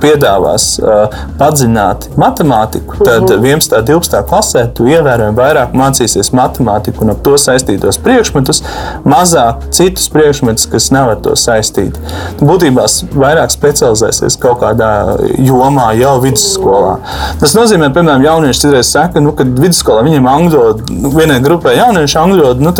piedāvās uh, padziļināt matemātiku, tad 11. un 12. klasē tu ievērojami vairāk mācīsies mācīsies matemātiku un ar to saistītos priekšmetus, mazāk citus priekšmetus, kas nav ar to saistīti. Būtībā vairāk specializēsies kaut kādā jomā jau vidusskolā. Tas nozīmē, piemēram, jaunieši citreiz saka, nu, ka vidusskolā viņiem angļu valoda, nu, vienai grupai jaunieši angļu valoda, nu,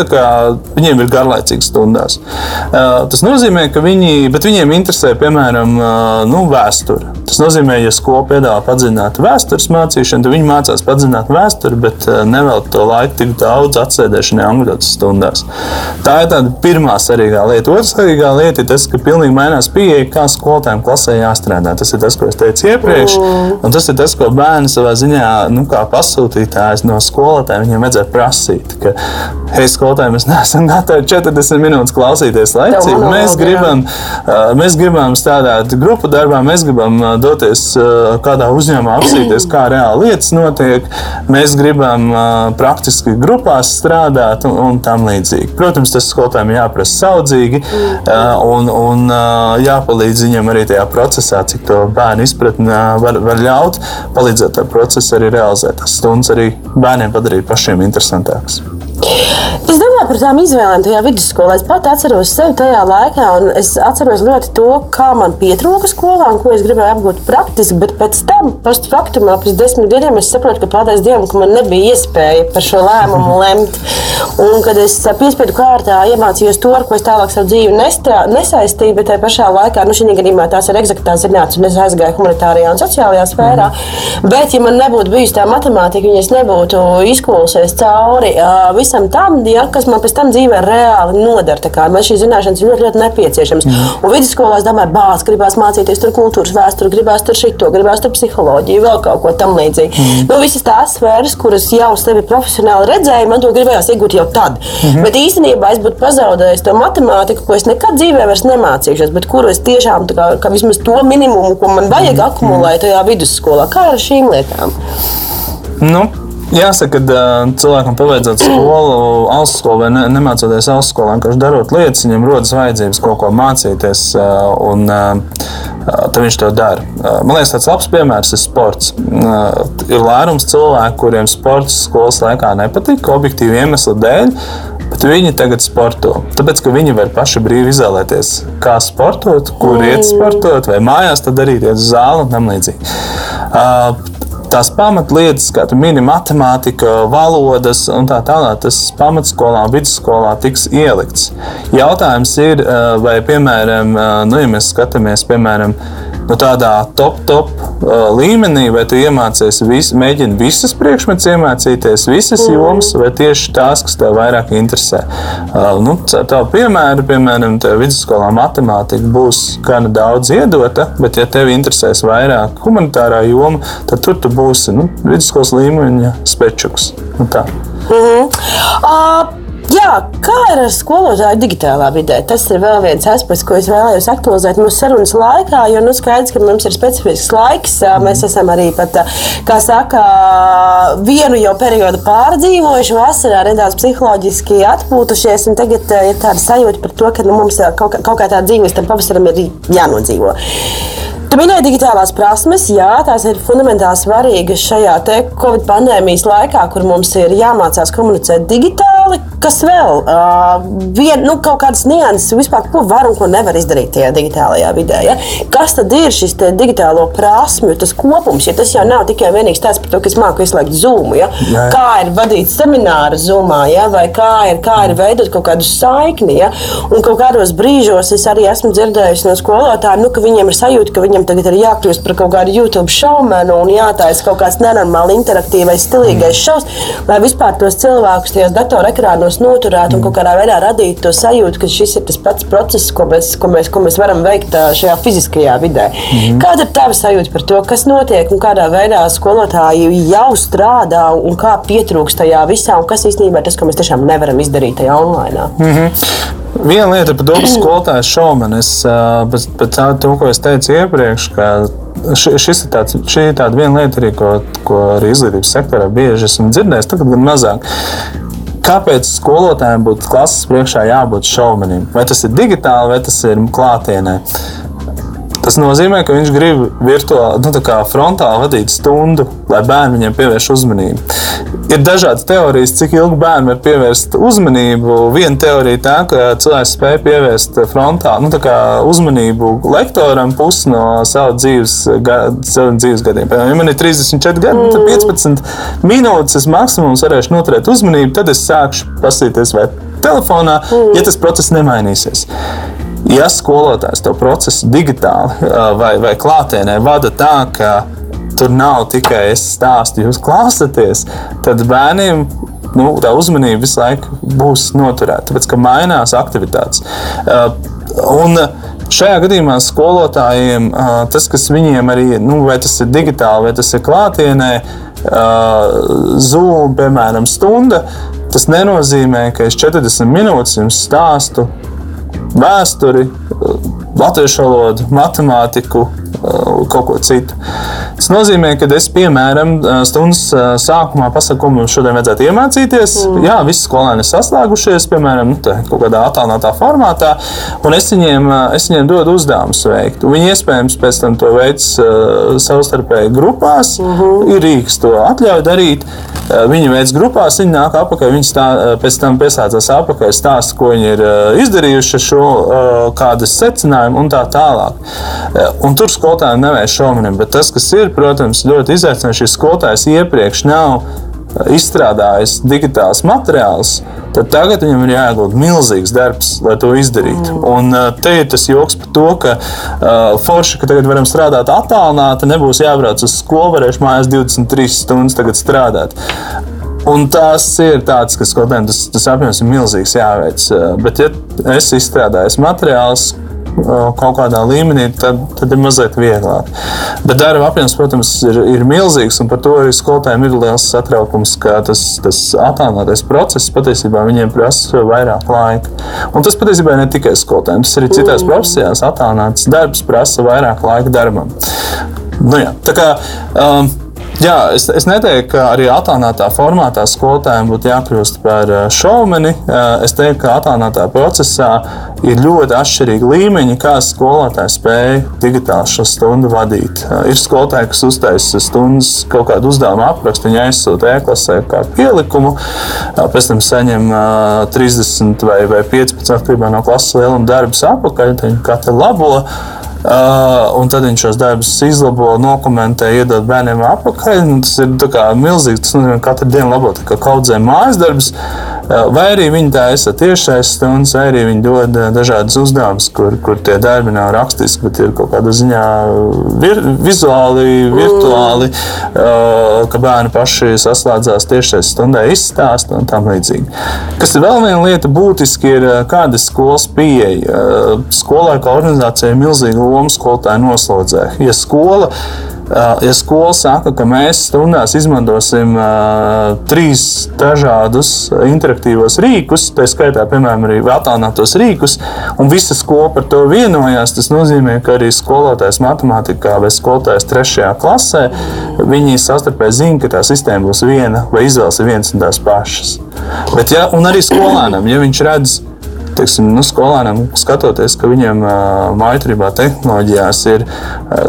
viņiem ir garlaicīgs stundās. Uh, tas nozīmē, ka viņi, viņiem interesē, piemēram, uh, nu, vēsture. Tas nozīmē, ja skola piedāvā padziļināt vēstures mācīšanu, tad viņi mācās padziļināt vēsturi, bet uh, nevelk to laiku tik daudz atsēdēšanai angļu stundās. Tā ir tāda pirmā svarīgā lieta. Otra svarīgā lieta ir tas, ka pilnīgi mainās pieeja, kā skolotājiem klasē jāstrādā. Tas ir tas, ko es teicu iepriekš, un tas ir tas, ko bērni savā ziņā, nu, kā pasūtītājs no skolotājiem, viņiem vajadzētu prasīt. Ka, hei, skolotāji, mēs neesam gatavi 40 minūtes klausīties laicīgi. Mēs gribam, mēs gribam strādāt grupu darbā, mēs gribam doties kādā uzņēmumā, apsīties, kā reāli lietas notiek. Mēs gribam praktiski grupās strādāt un, un tam līdzīgi. Protams, tas skolotājiem jāprasa saudzīgi mm. un, un jāpalīdz viņam arī tajā procesā, cik to bērnu izpratni var, var ļaut, palīdzēt tam procesam arī realizēt tas stundas, arī bērniem padarīt pašiem interesantākus. Es domāju par tām izvēlēm tajā vidusskolā. Es pat atceros sevi tajā laikā, un es atceros ļoti to, kā man pietrūka skolā un ko es gribēju apgūt praktiski. Bet pēc tam, faktumā, pēc desmit gadiem, es saprotu, ka paldies Dievam, ka man nebija iespēja par šo lēmumu lemt. Un kad es piespiedu kārtā iemācījos to, ar ko es tālāk savu dzīvi nestrā, nesaistīju, bet tajā pašā laikā, nu, šī gadījumā tās ir eksaktās zinātnes, un es aizgāju humanitārajā un sociālajā sfērā. Mm. Bet, ja man nebūtu bijusi tā matemātika, ja es nebūtu izkūlusies cauri visam tam, ja, kas man pēc tam dzīvē reāli noder. Man šīs zināšanas ir ļoti, ļoti nepieciešamas. Mm. Un vidusskolā es domāju, bāz, gribās mācīties tur kultūras vēsturi, gribās tur šito, gribās tur psiholoģiju, vēl kaut ko tam līdzīgu. Mm. Nu, visas tās sfēras, kuras jau sevi profesionāli redzēju, man to gribējās iegūt jau tad. Mm -hmm. Bet īstenībā es būtu pazaudējis to matemātiku, ko es nekad dzīvē vairs nemācīšos, bet kuru es tiešām kā, kā vismaz to minimumu, ko man vajag mm akumulēt tajā vidusskolā. Kā ar šīm lietām? Nu, Jāsaka, ka cilvēkam pabeidzot skolu, augstskolā skolu vai ne, nemācoties augstskolā, skolā, vienkārši darot lietas, viņam rodas vajadzības kaut ko mācīties, un tad viņš to dara. Man liekas, tāds labs piemērs ir sports. Ir lērums cilvēku, kuriem sports skolas laikā nepatika, objektīvi iemeslu dēļ. Bet viņi tagad sporto. Tāpēc, ka viņi var paši brīvi izvēlēties, kā sportot, kur iet sportot, vai mājās darīt, iet uz zāli un tam līdzīgi. Tās pamatlietas, kā tu mini, matemātika, valodas un tā tālāk, tas pamatskolā un vidusskolā tiks ielikts. Jautājums ir, eh, vai, piemēram, eh, nu, ja mēs skatāmies, piemēram, nu, tādā top, top uh, līmenī, vai tu iemācies, vis, mēģini visas priekšmetus iemācīties, visas mm. jomas, vai tieši tās, kas tev vairāk interesē. Uh, nu, tā piemēra, piemēram, vidusskolā matemātika būs gana daudz iedota, bet, ja tev interesēs vairāk humanitārā joma, tad tur tu būsi nu, vidusskolas līmeņa spečuks. Nu, tā. mm -hmm. uh, Jā, kā ir ar skolotāju digitālā vidē? Tas ir vēl viens aspekts, ko es vēlējos aktualizēt mūsu sarunas laikā. Jo nu, skaidrs, ka mums ir specifisks laiks. Mēs esam arī pat, kā saka, vienu jau periodu pārdzīvojuši, vasarā nedaudz psiholoģiski atpūtušies. Tagad ir tāda sajūta par to, ka nu, mums kaut, kaut kā tā dzīve tam pavasaram ir jānodzīvo. Tu minēji digitālās prasmes, jā, tās ir fundamentāli svarīgas šajā Covid pandēmijas laikā, kur mums ir jāmācās komunicēt digitāli. Kas vēl? Uh, vien, nu, kaut kādas nianses vispār, ko var un ko nevar izdarīt tajā digitālajā vidē. Ja? Kas tad ir šis digitālo prasmju kopums? Ja tas jau nav tikai vienīgs tāds par to, ka es māku izslēgt zūmu. Ja? Jā. Kā ir vadīt semināru zūmā, ja? vai kā ir, kā ir veidot kaut kādu saikni. Ja? Un kaut kādos brīžos es arī esmu dzirdējusi no skolotājiem, nu, ka viņiem ir sajūta, ka viņiem tagad ir jākļūst par kaut kādu YouTube šaumenu un jātaisa kaut kāds nenormāli interaktīvais, stilīgais šovs, lai vispār tos cilvēkus tajos datorekrānos mūsos noturētu un kaut kādā veidā radītu to sajūtu, ka šis ir tas pats process, ko mēs, ko mēs, ko mēs varam veikt šajā fiziskajā vidē. Mm -hmm. Kāda ir tava sajūta par to, kas notiek un kādā veidā skolotāji jau strādā un kā pietrūkst tajā visā un kas īstenībā ir tas, ko mēs tiešām nevaram izdarīt tajā online? Mm -hmm. Viena lieta par to, ka skolotājs šaumanis, bet, bet to, ko es teicu iepriekš, ka šis ir tāds, šī ir tāda viena lieta, arī, ko, ko arī izglītības sektorā bieži esmu dzirdējis, tagad gan mazāk. Kāpēc skolotājiem būtu klases priekšā jābūt šaumenim? Vai tas ir digitāli, vai tas ir klātienē? Tas nozīmē, ka viņš grib virtuāli, nu, frontāli vadīt stundu, lai bērni viņiem pievērš uzmanību. Ir dažādas teorijas, cik ilgi bērni var pievērst uzmanību. Viena teorija tā, ka cilvēks spēj pievērst frontāli nu, uzmanību lektoram pusi no sava dzīves, savu dzīves gadiem. Piemēram, ja man ir 34 gadi, tad 15 minūtes es maksimums varēšu noturēt uzmanību, tad es sākšu pasīties vai telefonā, ja tas process nemainīsies. Ja skolotājs to procesu digitāli vai, vai klātienē vada tā, ka tur nav tikai es stāstu, jūs klausāties, tad bērniem nu, tā uzmanība visu laiku būs noturēta, tāpēc ka mainās aktivitātes. Un šajā gadījumā skolotājiem tas, kas viņiem arī, nu, vai tas ir digitāli, vai tas ir klātienē, Zoom, piemēram, stunda, tas nenozīmē, ka es 40 minūtes jums stāstu vēsturi, latviešu valodu, matemātiku, kaut ko citu. Tas nozīmē, ka es, piemēram, stundas sākumā pasaku, ko mums šodien vajadzētu iemācīties. Mm. Jā, visi skolēni ir saslēgušies, piemēram, nu, kaut kādā attēlotā formātā, un es viņiem, es viņiem dodu uzdevumus veikt. Viņi iespējams pēc tam to veids savstarpēji grupās. Mm -hmm. Ir rīks to atļauj darīt. Viņi veids grupās, viņi nāk apakaļ, viņi stā, pēc tam piesācās apakaļ, stāsta, ko viņi ir izdarījuši ar šo, kādas secinājumu un tā tālāk. Un tur skolotājiem nevajag šaumanim, bet tas, kas ir, protams, ļoti izaicinoši, ja skolotājs iepriekš nav izstrādājis digitāls materiāls, tad tagad viņam ir jāiegūt milzīgs darbs, lai to izdarītu. Mm. Un uh, te ir tas joks par to, ka uh, forši, ka tagad varam strādāt attālināti, nebūs jābrauc uz skolu, varēšu mājās 23 stundas strādāt. Un tās ir tādas, kas skolotājiem tas, tas apjoms ir milzīgs jāveic. Bet, ja es izstrādāju materiālus, kaut kādā līmenī, tad, tad ir mazliet vieglāk. Bet darba apjoms, protams, ir, ir milzīgs, un par to arī skolotājiem ir liels satraukums, ka tas, tas attēlotais process patiesībā viņiem prasa vairāk laika. Un tas patiesībā ne tikai skolotājiem, tas arī citās mm. profesijās attēlots darbs prasa vairāk laika darbam. Nu, jā, tā kā, um, Jā, es, es neteiktu, ka arī attēlotā formātā skolotājiem būtu jākļūst par eh, šovmeni. Eh, es teiktu, ka attēlotā procesā ir ļoti atšķirīgi līmeņi, kā skolotājs spēja digitāli šo stundu vadīt. Eh, ir skolotāji, kas uztaisa stundas kaut kādu uzdevumu aprakstu, viņi aizsūta e-klasē kā pielikumu, pēc tam saņem 30 vai, vai 15 atkarībā no klases lieluma darbus apakaļ, viņi katru labo. Uh, tad viņš šos darbus izlabo, dokumentē, iedod bērniem atpakaļ. Tas ir milzīgs. Tas nozīmē, ka katru dienu labot kaudzē mājas darbus. Uh, vai arī viņi tā ir tiešais stundas, vai arī viņi dod uh, dažādas uzdevumus, kur, kur tie darbi nav rakstiski, bet ir kaut kādā ziņā vir, vizuāli, virtuāli, uh, ka bērni paši saslēdzās tiešais stundai, izstāsta un tam līdzīgi. Kas ir vēl viena lieta, būtiski ir kāda skolas pieeja. Skolai kā organizācijai ir milzīga loma skolotāju noslodzē. Ja skola Ja skola saka, ka mēs stundās izmantosim uh, trīs dažādus interaktīvos rīkus, tā skaitā, piemēram, arī attēlinātos rīkus, un visa skola par to vienojās, tas nozīmē, ka arī skolotājs matemātikā vai skolotājs trešajā klasē viņi savstarpēji zina, ka tā sistēma būs viena vai izvēles ir viens un tās pašas. Bet, ja, un arī skolēnam, ja viņš redz, teiksim, nu, skolēnam, skatoties, ka viņiem maitrībā tehnoloģijās ir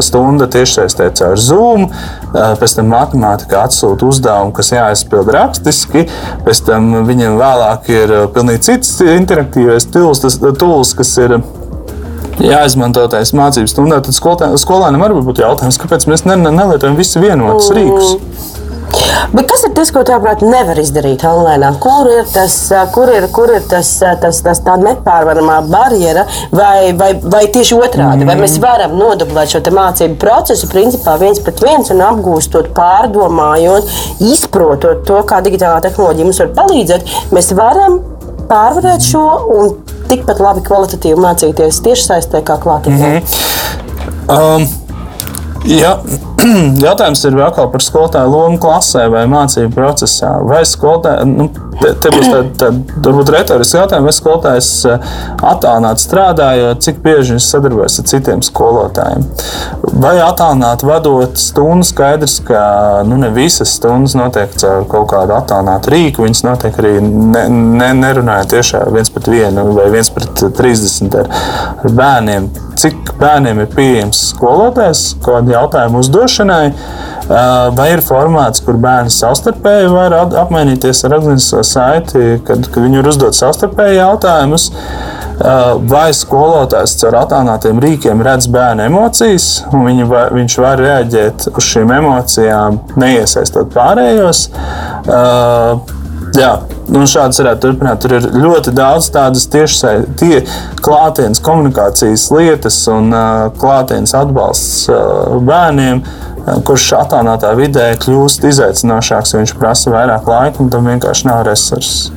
stunda tiešsaistē caur Zoom, pēc tam matemātikā atsūta uzdevumu, kas jāizpild rakstiski, pēc tam viņiem vēlāk ir pilnīgi cits interaktīvais tools, tas, tools kas ir jāizmanto tās mācību stundā, tad skolēnam arī būtu jautājums, kāpēc mēs nelietojam visu vienotus rīkus. Bet kas ir tas, ko tāprāt nevar izdarīt online? Kur ir tas, kur ir, kur ir tas, tas, tas tā nepārvaramā barjera, vai, vai, vai tieši otrādi? Mm. Vai mēs varam nodublēt šo mācību procesu principā viens pret viens un apgūstot, pārdomājot, izprotot to, kā digitālā tehnoloģija mums var palīdzēt, mēs varam pārvarēt šo un tikpat labi kvalitatīvi mācīties tieši saistē kā klātienē. Mm -hmm. um. Ja, jautājums ir atkal par skolotāju lomu klasē vai mācību procesā. Vai skolotāji, nu, te, te būs tāds retorisks jautājums, vai skolotājs eh, attālināti strādājot, cik bieži viņš sadarbojas ar citiem skolotājiem. Vai attālināti vadot stundu, skaidrs, ka nu, ne visas stundas notiek caur kaut kādu attālinātu rīku. Viņas notiek arī ne, ne, nerunājot tiešā viens pret vienu vai viens pret 30 ar, ar bērniem. Cik bērniem ir pieejams skolotājs, kāda jautājumu uzdošanai. Vai ir formāts, kur bērni savstarpēji var apmainīties ar organizēto saiti, kad, kad viņi var uzdot savstarpēji jautājumus? Vai skolotājs ar attēlotiem rīkiem redz bērnu emocijas, un viņi var, viņš var reaģēt uz šīm emocijām, neiesaistot pārējos? Jā, nu šādas varētu turpināt. Tur ir ļoti daudz tādas tiešai klātienes komunikācijas lietas un uh, klātienes atbalsts uh, bērniem, kurš attēlotā vidē kļūst izaicinošāks, jo viņš prasa vairāk laika un tam vienkārši nav resursu.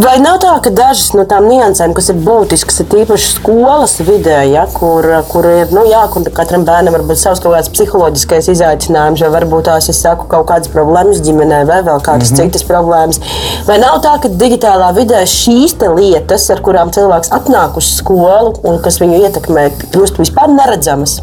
Vai nav tā, ka dažas no tām niansēm, kas ir būtiskas, ir tīpaši skolas vidē, ja, kur, kur ir nu, jā, kur katram bērnam var būt savs kaut kāds psiholoģiskais izaicinājums, vai varbūt tās, es saku, kaut kādas problēmas ģimenē, vai vēl kādas mm -hmm. citas problēmas. Vai nav tā, ka digitālā vidē šīs lietas, ar kurām cilvēks atnāk uz skolu un kas viņu ietekmē, kļūst vispār neredzamas?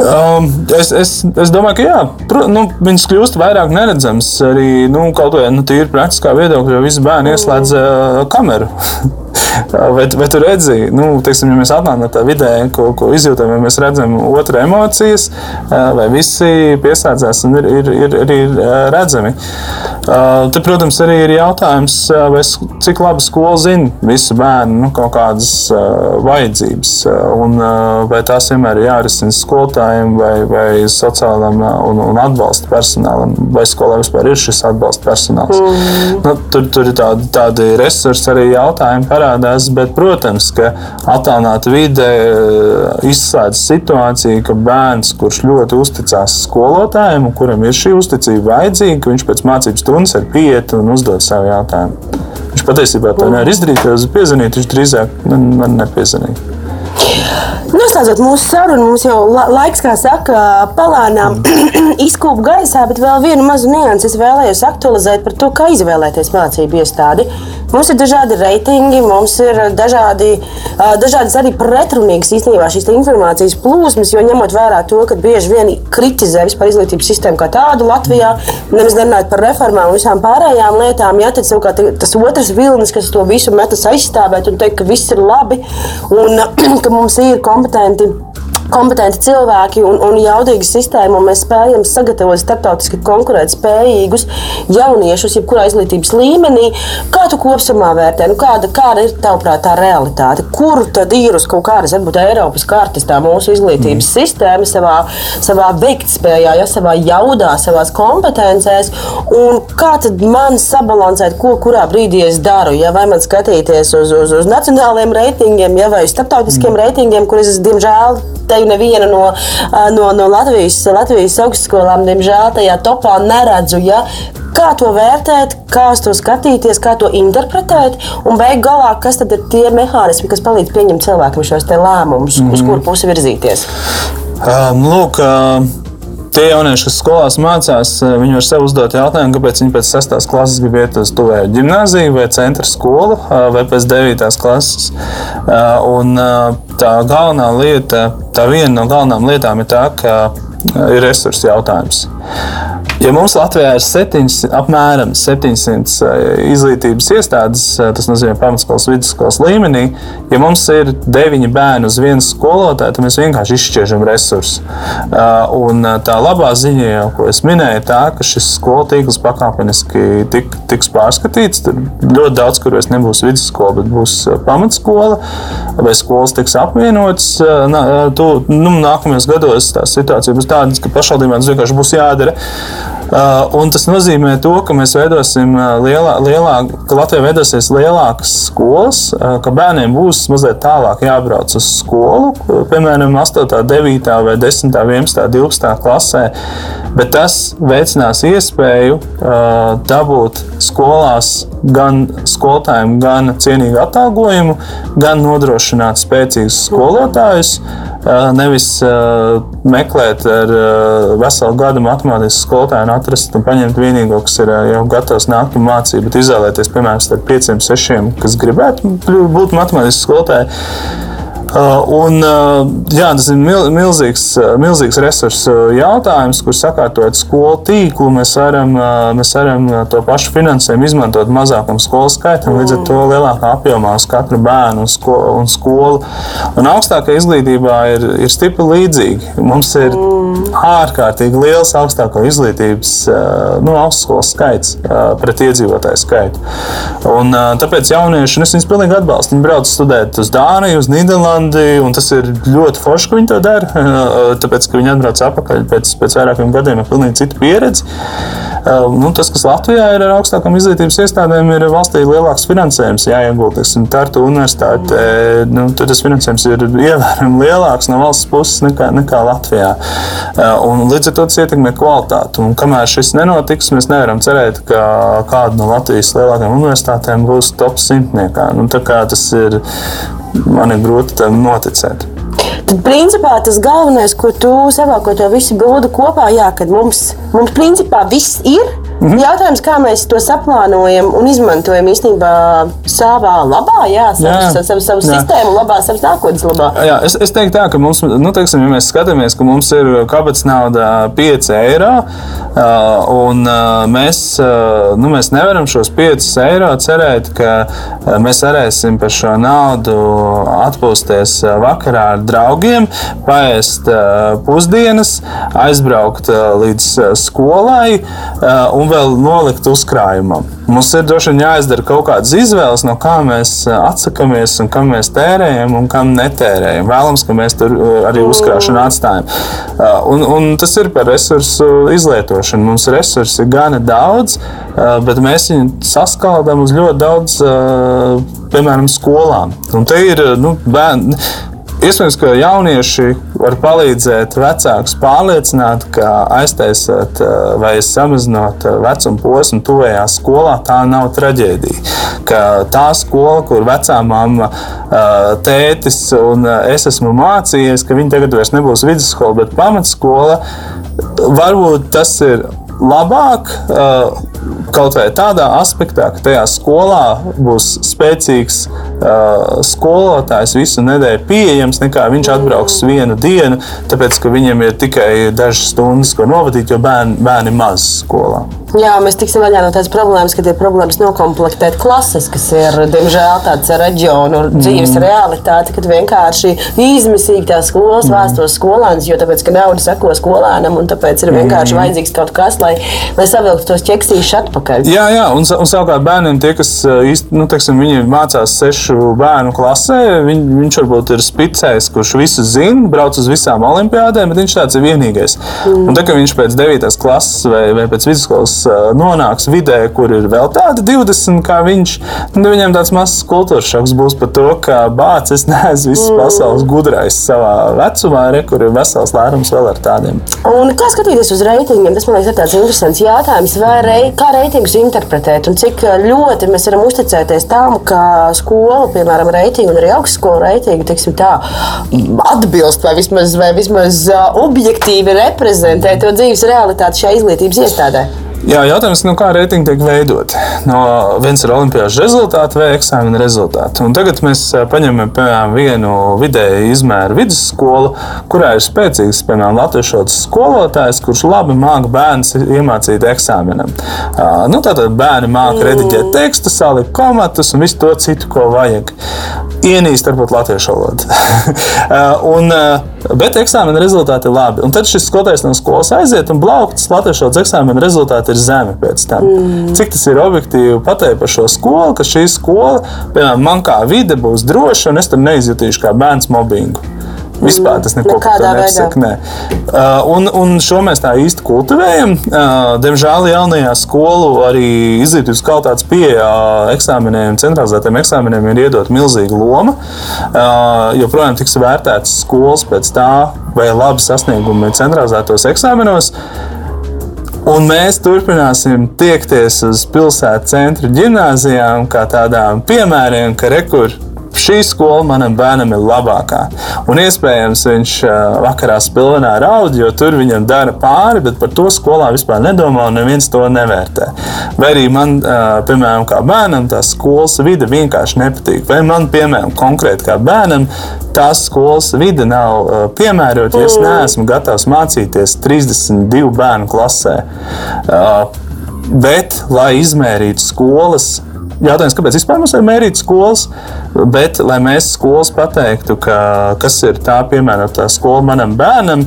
Um, es, es, es domāju, ka jā, Pro, nu, viņas kļūst vairāk neredzamas. Arī nu, kaut kādā nu, tīri praktiskā viedokļa, jo visi bērni ieslēdz uh, kameru. Vai, vai tu redzi, nu, teiksim, ja mēs atnākam no tā vidē, ko, ko izjūtam, ja mēs redzam otru emocijas, vai visi pieslēdzās un ir, ir, ir, ir redzami. Te, protams, arī ir jautājums, vai, cik labi skola zina visu bērnu nu, kaut kādas vajadzības, un vai tās vienmēr ir jārisina skolotājiem vai, vai sociālam un, un atbalsta personālam, vai skolā vispār ir šis atbalsta personāls. Mm. Nu, tur, tur ir tādi, tādi resursi arī jautājumi parādās, bet, protams, ka attālināta vide eh, izslēdz situāciju, ka bērns, kurš ļoti uzticās skolotājiem un kuram ir šī uzticība vajadzīga, viņš pēc mācības stundas ir pieiet un uzdod savu jautājumu. Viņš patiesībā to nevar izdarīt, jo uz piezvanīt viņš drīzāk man nepiezvanīja. Noslēdzot mūsu sarunu, mums jau laiks, kā saka, palēnām izkūp gaisā, bet vēl vienu mazu niansu es vēlējos aktualizēt par to, kā izvēlēties mācību iestādi. Mums ir dažādi reitingi, mums ir dažādi, dažādas arī pretrunīgas īstenībā šīs informācijas plūsmas, jo ņemot vērā to, ka bieži vien kritizē vispār izglītības sistēmu kā tādu Latvijā, nemaz nerunājot par reformām un visām pārējām lietām, ja tad savukārt tas otrs vilnis, kas to visu metas aizstāvēt un teikt, ka viss ir labi un ka mums ir kompetenti kompetenti cilvēki un, un jaudīga sistēma, un mēs spējam sagatavot starptautiski konkurētspējīgus jauniešus, jebkurā izglītības līmenī. Kā tu kopumā vērtē, nu, kāda, kāda ir tavuprāt tā realitāte? Kur tad ir uz kaut kādas, varbūt Eiropas kartes tā mūsu izglītības mm. sistēma savā, savā veiktspējā, ja, savā jaudā, savā kompetencēs, un kā tad man sabalansēt, ko kurā brīdī es daru? Ja, vai man skatīties uz, uz, uz nacionāliem reitingiem, ja, vai uz starptautiskiem mm. reitingiem, kurus es diemžēl te nevienu no, no, no Latvijas, Latvijas augstskolām, diemžēl, tajā topā neredzu. Ja? Kā to vērtēt, kā to skatīties, kā to interpretēt, un beigās galā, kas tad ir tie mehānismi, kas palīdz pieņemt cilvēkam šos lēmumus, mm -hmm. uz mhm. kuru pusi virzīties? Um, lūk, uh, tie jaunieši, kas skolās mācās, uh, viņi var sev uzdot jautājumu, kāpēc viņi pēc 6. klases grib iet uz tuvēju gimnāziju vai centra skolu, uh, vai pēc 9. klases. Un tā galvenā lieta, tā viena no galvenām lietām ir tā, ka ir resursu jautājums. Ja mums Latvijā ir 700, apmēram 700 eh, izglītības iestādes, eh, tas nozīmē pamatskolas, vidusskolas līmenī, ja mums ir 9 bērni uz vienu skolotāju, tad mēs vienkārši izšķiežam resursus. Eh, un tā labā ziņa, jau, ko es minēju, tā, ka šis skolu tīkls pakāpeniski tik, tiks pārskatīts. Tur ļoti daudz, kur vairs nebūs vidusskola, bet būs pamatskola, vai skolas tiks apvienotas. Nu, nākamajos gados tā situācija būs tāda, ka pašvaldībām tas vienkārši būs jādara. Uh, un tas nozīmē, to, ka mēs veidosim uh, lielā, lielāk, ka Latvijā veidosies lielākas skolas, uh, ka bērniem būs mazliet tālāk jābrauc uz skolu, piemēram, 8, 9, vai 10, 11, 12 klasē. Bet tas veicinās iespēju dabūt skolās gan skolotājiem, gan cienīgu atalgojumu, gan nodrošināt spēcīgus skolotājus. Nevis meklēt ar veselu gadu matemātikas skolotāju un atrast un paņemt vienīgo, kas ir jau gatavs nākt un mācīt, bet izvēlēties, piemēram, starp pieciem, sešiem, kas gribētu būt matemātikas skolotāji. Uh, un, uh, jā, tas ir milzīgs, uh, milzīgs resursu jautājums, kur sakārtojot skolu tīklu, mēs varam, mēs varam to pašu finansējumu izmantot mazākam skolu skaitam, līdz ar to lielākā apjomā uz katru bērnu un skolu. Un, skolu. un augstākā izglītībā ir, ir stipri līdzīgi. Mums ir ārkārtīgi liels augstāko izglītības nu, augstskolas skaits pret iedzīvotāju skaitu. Un, tāpēc jaunieši, un es viņus pilnīgi atbalstu, viņi brauc studēt uz Dāniju, uz Nīderlandi komandi, un tas ir ļoti forši, ka viņi to dara. Tāpēc, ka viņi atbrauc atpakaļ pēc, pēc vairākiem gadiem ar pilnīgi citu pieredzi. Nu, tas, kas Latvijā ir ar augstākām izglītības iestādēm, ir valstī lielāks finansējums jāiegūt. Tartu universitāte, nu, tur tas finansējums ir ievērojami lielāks no valsts puses nekā, nekā Latvijā. Un līdz ar to tas ietekmē kvalitāti. Un kamēr šis nenotiks, mēs nevaram cerēt, ka kāda no Latvijas lielākajām universitātēm būs top simtniekā. Nu, tas ir man ir grūti tam noticēt. Tad, principā, tas galvenais, ko tu savā ko to visu bildu kopā, jā, kad mums, mums principā viss ir. -hmm. Jautājums, kā mēs to saplānojam un izmantojam īstenībā savā labā, jā, savu, jā. savu, savu jā. sistēmu labā, savas nākotnes labā. Jā, es, es teiktu tā, ka mums, nu, teiksim, ja mēs skatāmies, ka mums ir kabatas nauda 5 eiro, un mēs, nu, mēs nevaram šos 5 eiro cerēt, ka mēs varēsim par šo naudu atpūsties vakarā ar draugiem, paēst pusdienas, aizbraukt līdz skolai un vēl nolikt uzkrājumam. Mums ir droši vien jāizdara kaut kādas izvēles, no kā mēs eh, atsakāmies, un kam mēs tērējam un kam netērējam. Vēlams, ka mēs tur eh, arī uzkrāšanu atstājam. Eh, un, un tas ir par resursu izlietošanu. Mums resursi ir gana daudz, bet mēs viņus saskaldām uz ļoti daudz, piemēram, skolām. Un te ir nu, bērni Iespējams, ka jaunieši var palīdzēt vecākus pārliecināt, ka aiztaisot eh, vai samazinot eh, vecuma posmu tuvējā skolā, tā nav traģēdija. Ka tā skola, kur vecā mamma, eh, tētis un es esmu mācījies, ka viņi tagad vairs nebūs vidusskola, bet pamatskola, varbūt tas ir labāk. Kaut vai tādā aspektā, ka tajā skolā būs spēcīgs uh, skolotājs visu nedēļu pieejams, nekā viņš atbrauks vienu dienu, tāpēc ka viņam ir tikai dažas stundas, ko novadīt, jo bērni, bērni maz skolā. Jā, mēs tiksim vaļā no tādas problēmas, ka ir problēmas nokomplektēt klases, kas ir, diemžēl, tāds reģionu dzīves mm. realitāte, kad vienkārši izmisīgi tās skolas mm. vēstos skolēnus, jo tāpēc, ka nauda seko skolēnam, un tāpēc ir vienkārši mm. vajadzīgs kaut kas, lai, lai savilktu tos ķeksīšus atpakaļ. Jā, jā, un, un savukārt bērniem tie, kas īsti, nu, teiksim, viņi mācās sešu bērnu klasē, viņ, viņš varbūt ir spicējs, kurš visu zina, brauc uz visām olimpiādēm, bet viņš tāds ir vienīgais. Mm. Un tā, ka viņš pēc 9. klases vai, vai pēc vidusskolas nonāks vidē, kur ir vēl tādi 20, kā viņš. Nu, viņam tāds mazs kultūras šoks būs par to, ka bācis, es neesmu visas mm. pasaules gudrais savā vecumā, re, kur ir vesels lērums vēl ar tādiem. Un kā skatīties uz reitingiem? Tas man liekas, ir tāds interesants jautājums. Vai rei, kā reitingus interpretēt un cik ļoti mēs varam uzticēties tām ka skola, piemēram, reitingu un arī augstskolu reitingu, teiksim tā, atbilst vai vismaz, vai vismaz objektīvi reprezentē to dzīves realitāti šajā izglītības iestādē? Jā, jautājums, nu, kā reitingi tiek veidoti. No viens ir olimpiāžu rezultāti vai eksāmena rezultāti. Un tagad mēs paņemam piemēram, vienu vidēju izmēru vidusskolu, kurā ir spēcīgs piemēram, latviešu skolotājs, kurš labi māca bērnus iemācīt eksāmenam. Nu, tātad bērni māca rediģēt tekstu, salikt komatus un visu to citu, ko vajag. Ienīst varbūt latviešu valodu. un, bet eksāmena rezultāti ir labi. Un tad šis skolotājs no skolas aiziet un blaukts latviešu valodas eksāmena rezultāti ir zemi pēc tam. Mm. Cik tas ir objektīvi pateikt par šo skolu, ka šī skola, piemēram, man kā vide būs droša, un es tur neizjutīšu kā bērns mobbingu. Vispār tas neko nesaka. Ne. Uh, un, un šo mēs tā īsti kultivējam. Uh, diemžēl jaunajā skolu arī izglītības kvalitātes pieejā eksāmeniem, centralizētiem eksāmeniem ir iedot milzīga loma. Uh, joprojām tiks vērtētas skolas pēc tā, vai labi sasniegumi centralizētos eksāmenos. Un mēs turpināsim tiekties uz pilsētas centra gimnājām, kā tādām piemēriem, ka rekurors šī skola manam bērnam ir labākā. Un iespējams, viņš vakarā spilvenā raud, jo tur viņam dara pāri, bet par to skolā vispār nedomā un neviens to nevērtē. Vai arī man, piemēram, kā bērnam, tā skolas vide vienkārši nepatīk. Vai man, piemēram, konkrēti kā bērnam, tās skolas vide nav piemērota, ja es neesmu gatavs mācīties 32 bērnu klasē. Bet, lai izmērītu skolas jautājums, kāpēc vispār mums ir mērīt skolas, bet lai mēs skolas pateiktu, ka, kas ir tā piemērotā skola manam bērnam.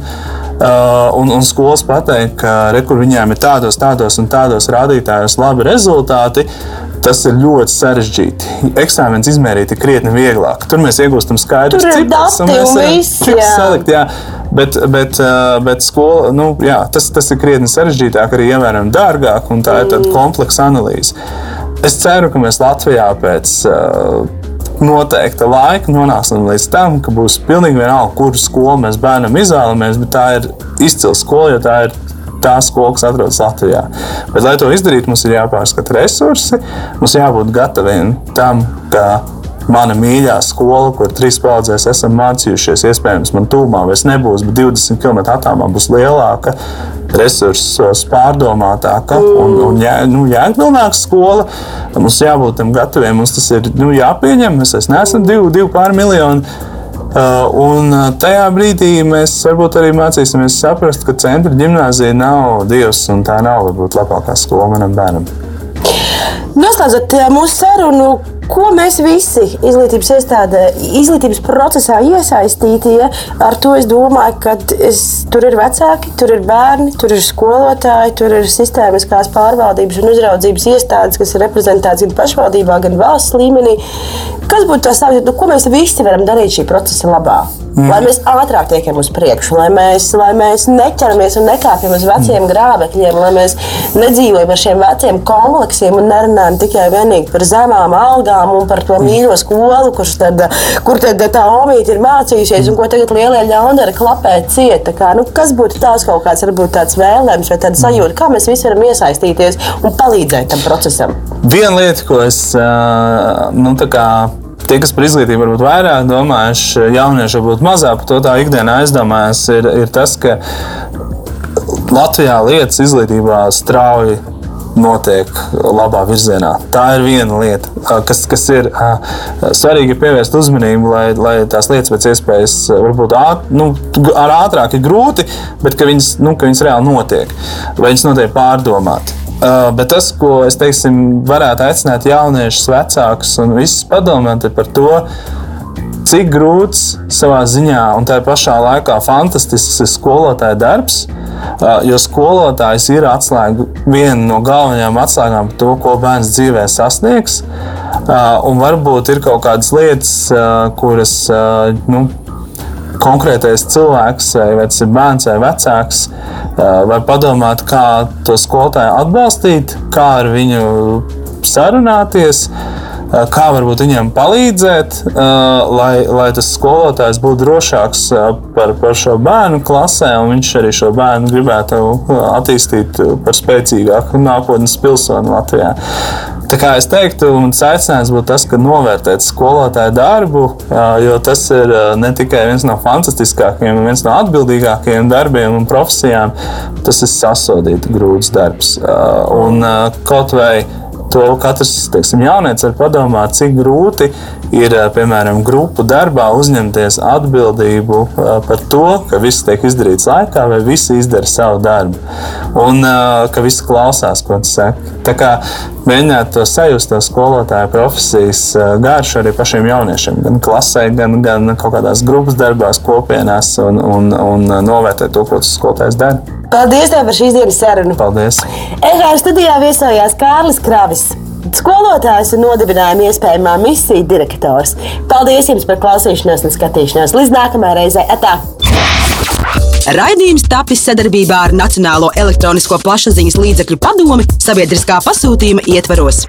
Uh, un, un skolas pateikt, ka rekur viņiem ir tādos, tādos un tādos rādītājos labi rezultāti, tas ir ļoti sarežģīti. Eksāmenis izmērīt ir krietni vieglāk. Tur mēs iegūstam skaidrus ciprus, un mēs varam salikt. Jā. Bet, bet, uh, bet skola, nu, jā, tas, tas ir krietni sarežģītāk, arī ievērojami dārgāk, un tā ir tāda mm. kompleksa analīze. Es ceru, ka mēs Latvijā pēc uh, noteikta laika nonāksim līdz tam, ka būs pilnīgi vienalga, kuru skolu mēs bērnam izvēlamies, bet tā ir izcila skola, jo tā ir tā skola, kas atrodas Latvijā. Bet, lai to izdarītu, mums ir jāpārskata resursi, mums jābūt gataviem tam, ka mana mīļā skola, kur trīs paudzēs esam mācījušies, iespējams, man tūmā vairs nebūs, bet 20 km attālumā būs lielāka resursus pārdomātāka un, un jā, nu, jēgpilnāka skola. Mums jābūt tam gataviem, mums tas ir nu, jāpieņem. Mēs neesam divi, divi pār miljoni. Uh, un uh, tajā brīdī mēs varbūt arī mācīsimies saprast, ka centra gimnāzija nav dievs un tā nav varbūt labākā skola manam bērnam. Noslēdzot uh, mūsu sarunu, ko mēs visi izglītības iestādē, izglītības procesā iesaistītie, ar to es domāju, ka es, tur ir vecāki, tur ir bērni, tur ir skolotāji, tur ir sistēmiskās pārvaldības un uzraudzības iestādes, kas ir reprezentētas gan pašvaldībā, gan valsts līmenī. Kas būtu tas, nu, ko mēs visi varam darīt šī procesa labā? Mm. Lai mēs ātrāk tiekam uz priekšu, lai mēs, lai mēs neķeramies un nekāpjam uz veciem mm. grābekļiem, lai mēs nedzīvojam ar šiem veciem kompleksiem un nerunājam tikai par zemām algām un par to mīļo skolu, tad, kur tad tā omīte ir mācījusies un ko tagad lielie ļaundari klapē cieta. Kā, nu, kas būtu tās kaut kāds varbūt tāds vēlējums vai tāds sajūta, kā mēs visi varam iesaistīties un palīdzēt tam procesam? Viena lieta, ko es nu, tā kā Tie, kas par izglītību varbūt vairāk domājuši, jaunieši varbūt mazāk par to tā ikdienā aizdomājas, ir, ir tas, ka Latvijā lietas izglītībā strauji notiek labā virzienā. Tā ir viena lieta, kas, kas ir svarīgi pievērst uzmanību, lai, lai tās lietas pēc iespējas varbūt āt, nu, ar ātrāk ir grūti, bet ka viņas, nu, ka viņas reāli notiek, vai viņas notiek pārdomāti. Bet tas, ko es teiksim, varētu aicināt jauniešus, vecākus un visus padomāt par to, cik grūts savā ziņā un tā pašā laikā fantastisks ir skolotāja darbs. Uh, jo skolotājs ir atslēga, viena no galvenajām atslēgām par to, ko bērns dzīvē sasniegs. Uh, un varbūt ir kaut kādas lietas, kuras nu, konkrētais cilvēks, vai tas ir bērns vai vecāks, var padomāt, kā to skolotāju atbalstīt, kā ar viņu sarunāties. Kā varbūt viņiem palīdzēt, lai, lai tas skolotājs būtu drošāks par, par šo bērnu klasē, un viņš arī šo bērnu gribētu attīstīt par spēcīgāku nākotnes pilsoni Latvijā. Tā kā es teiktu, mans aicinājums būtu tas, ka novērtēt skolotāju darbu, jo tas ir ne tikai viens no fantastiskākajiem, viens no atbildīgākajiem darbiem un profesijām, tas ir sasodīts grūts darbs. Un kaut vai to katrs teiksim, jaunietis var padomāt, cik grūti ir piemēram grupu darbā uzņemties atbildību par to, ka viss tiek izdarīts laikā, vai visi izdara savu darbu, un ka visi klausās, ko tas saka. Tā kā mēģināt to sajust, to skolotāju profesijas garšu arī pašiem jauniešiem, gan klasē, gan, gan kaut kādās grupas darbās, kopienās, un, un, un novērtēt to, ko tas skolotājs dara. Paldies tev par šīs dienas sarunu. Paldies! EHR studijā viesojās Kārlis Kravis. Skolotājs un nodibinājuma iespējamā misija direktors. Paldies jums par klausīšanos un skatīšanos. Līdz nākamajai reizei! Atā! Raidījums tapis sadarbībā ar Nacionālo elektronisko plašsaziņas līdzekļu padomi sabiedriskā pasūtījuma ietvaros.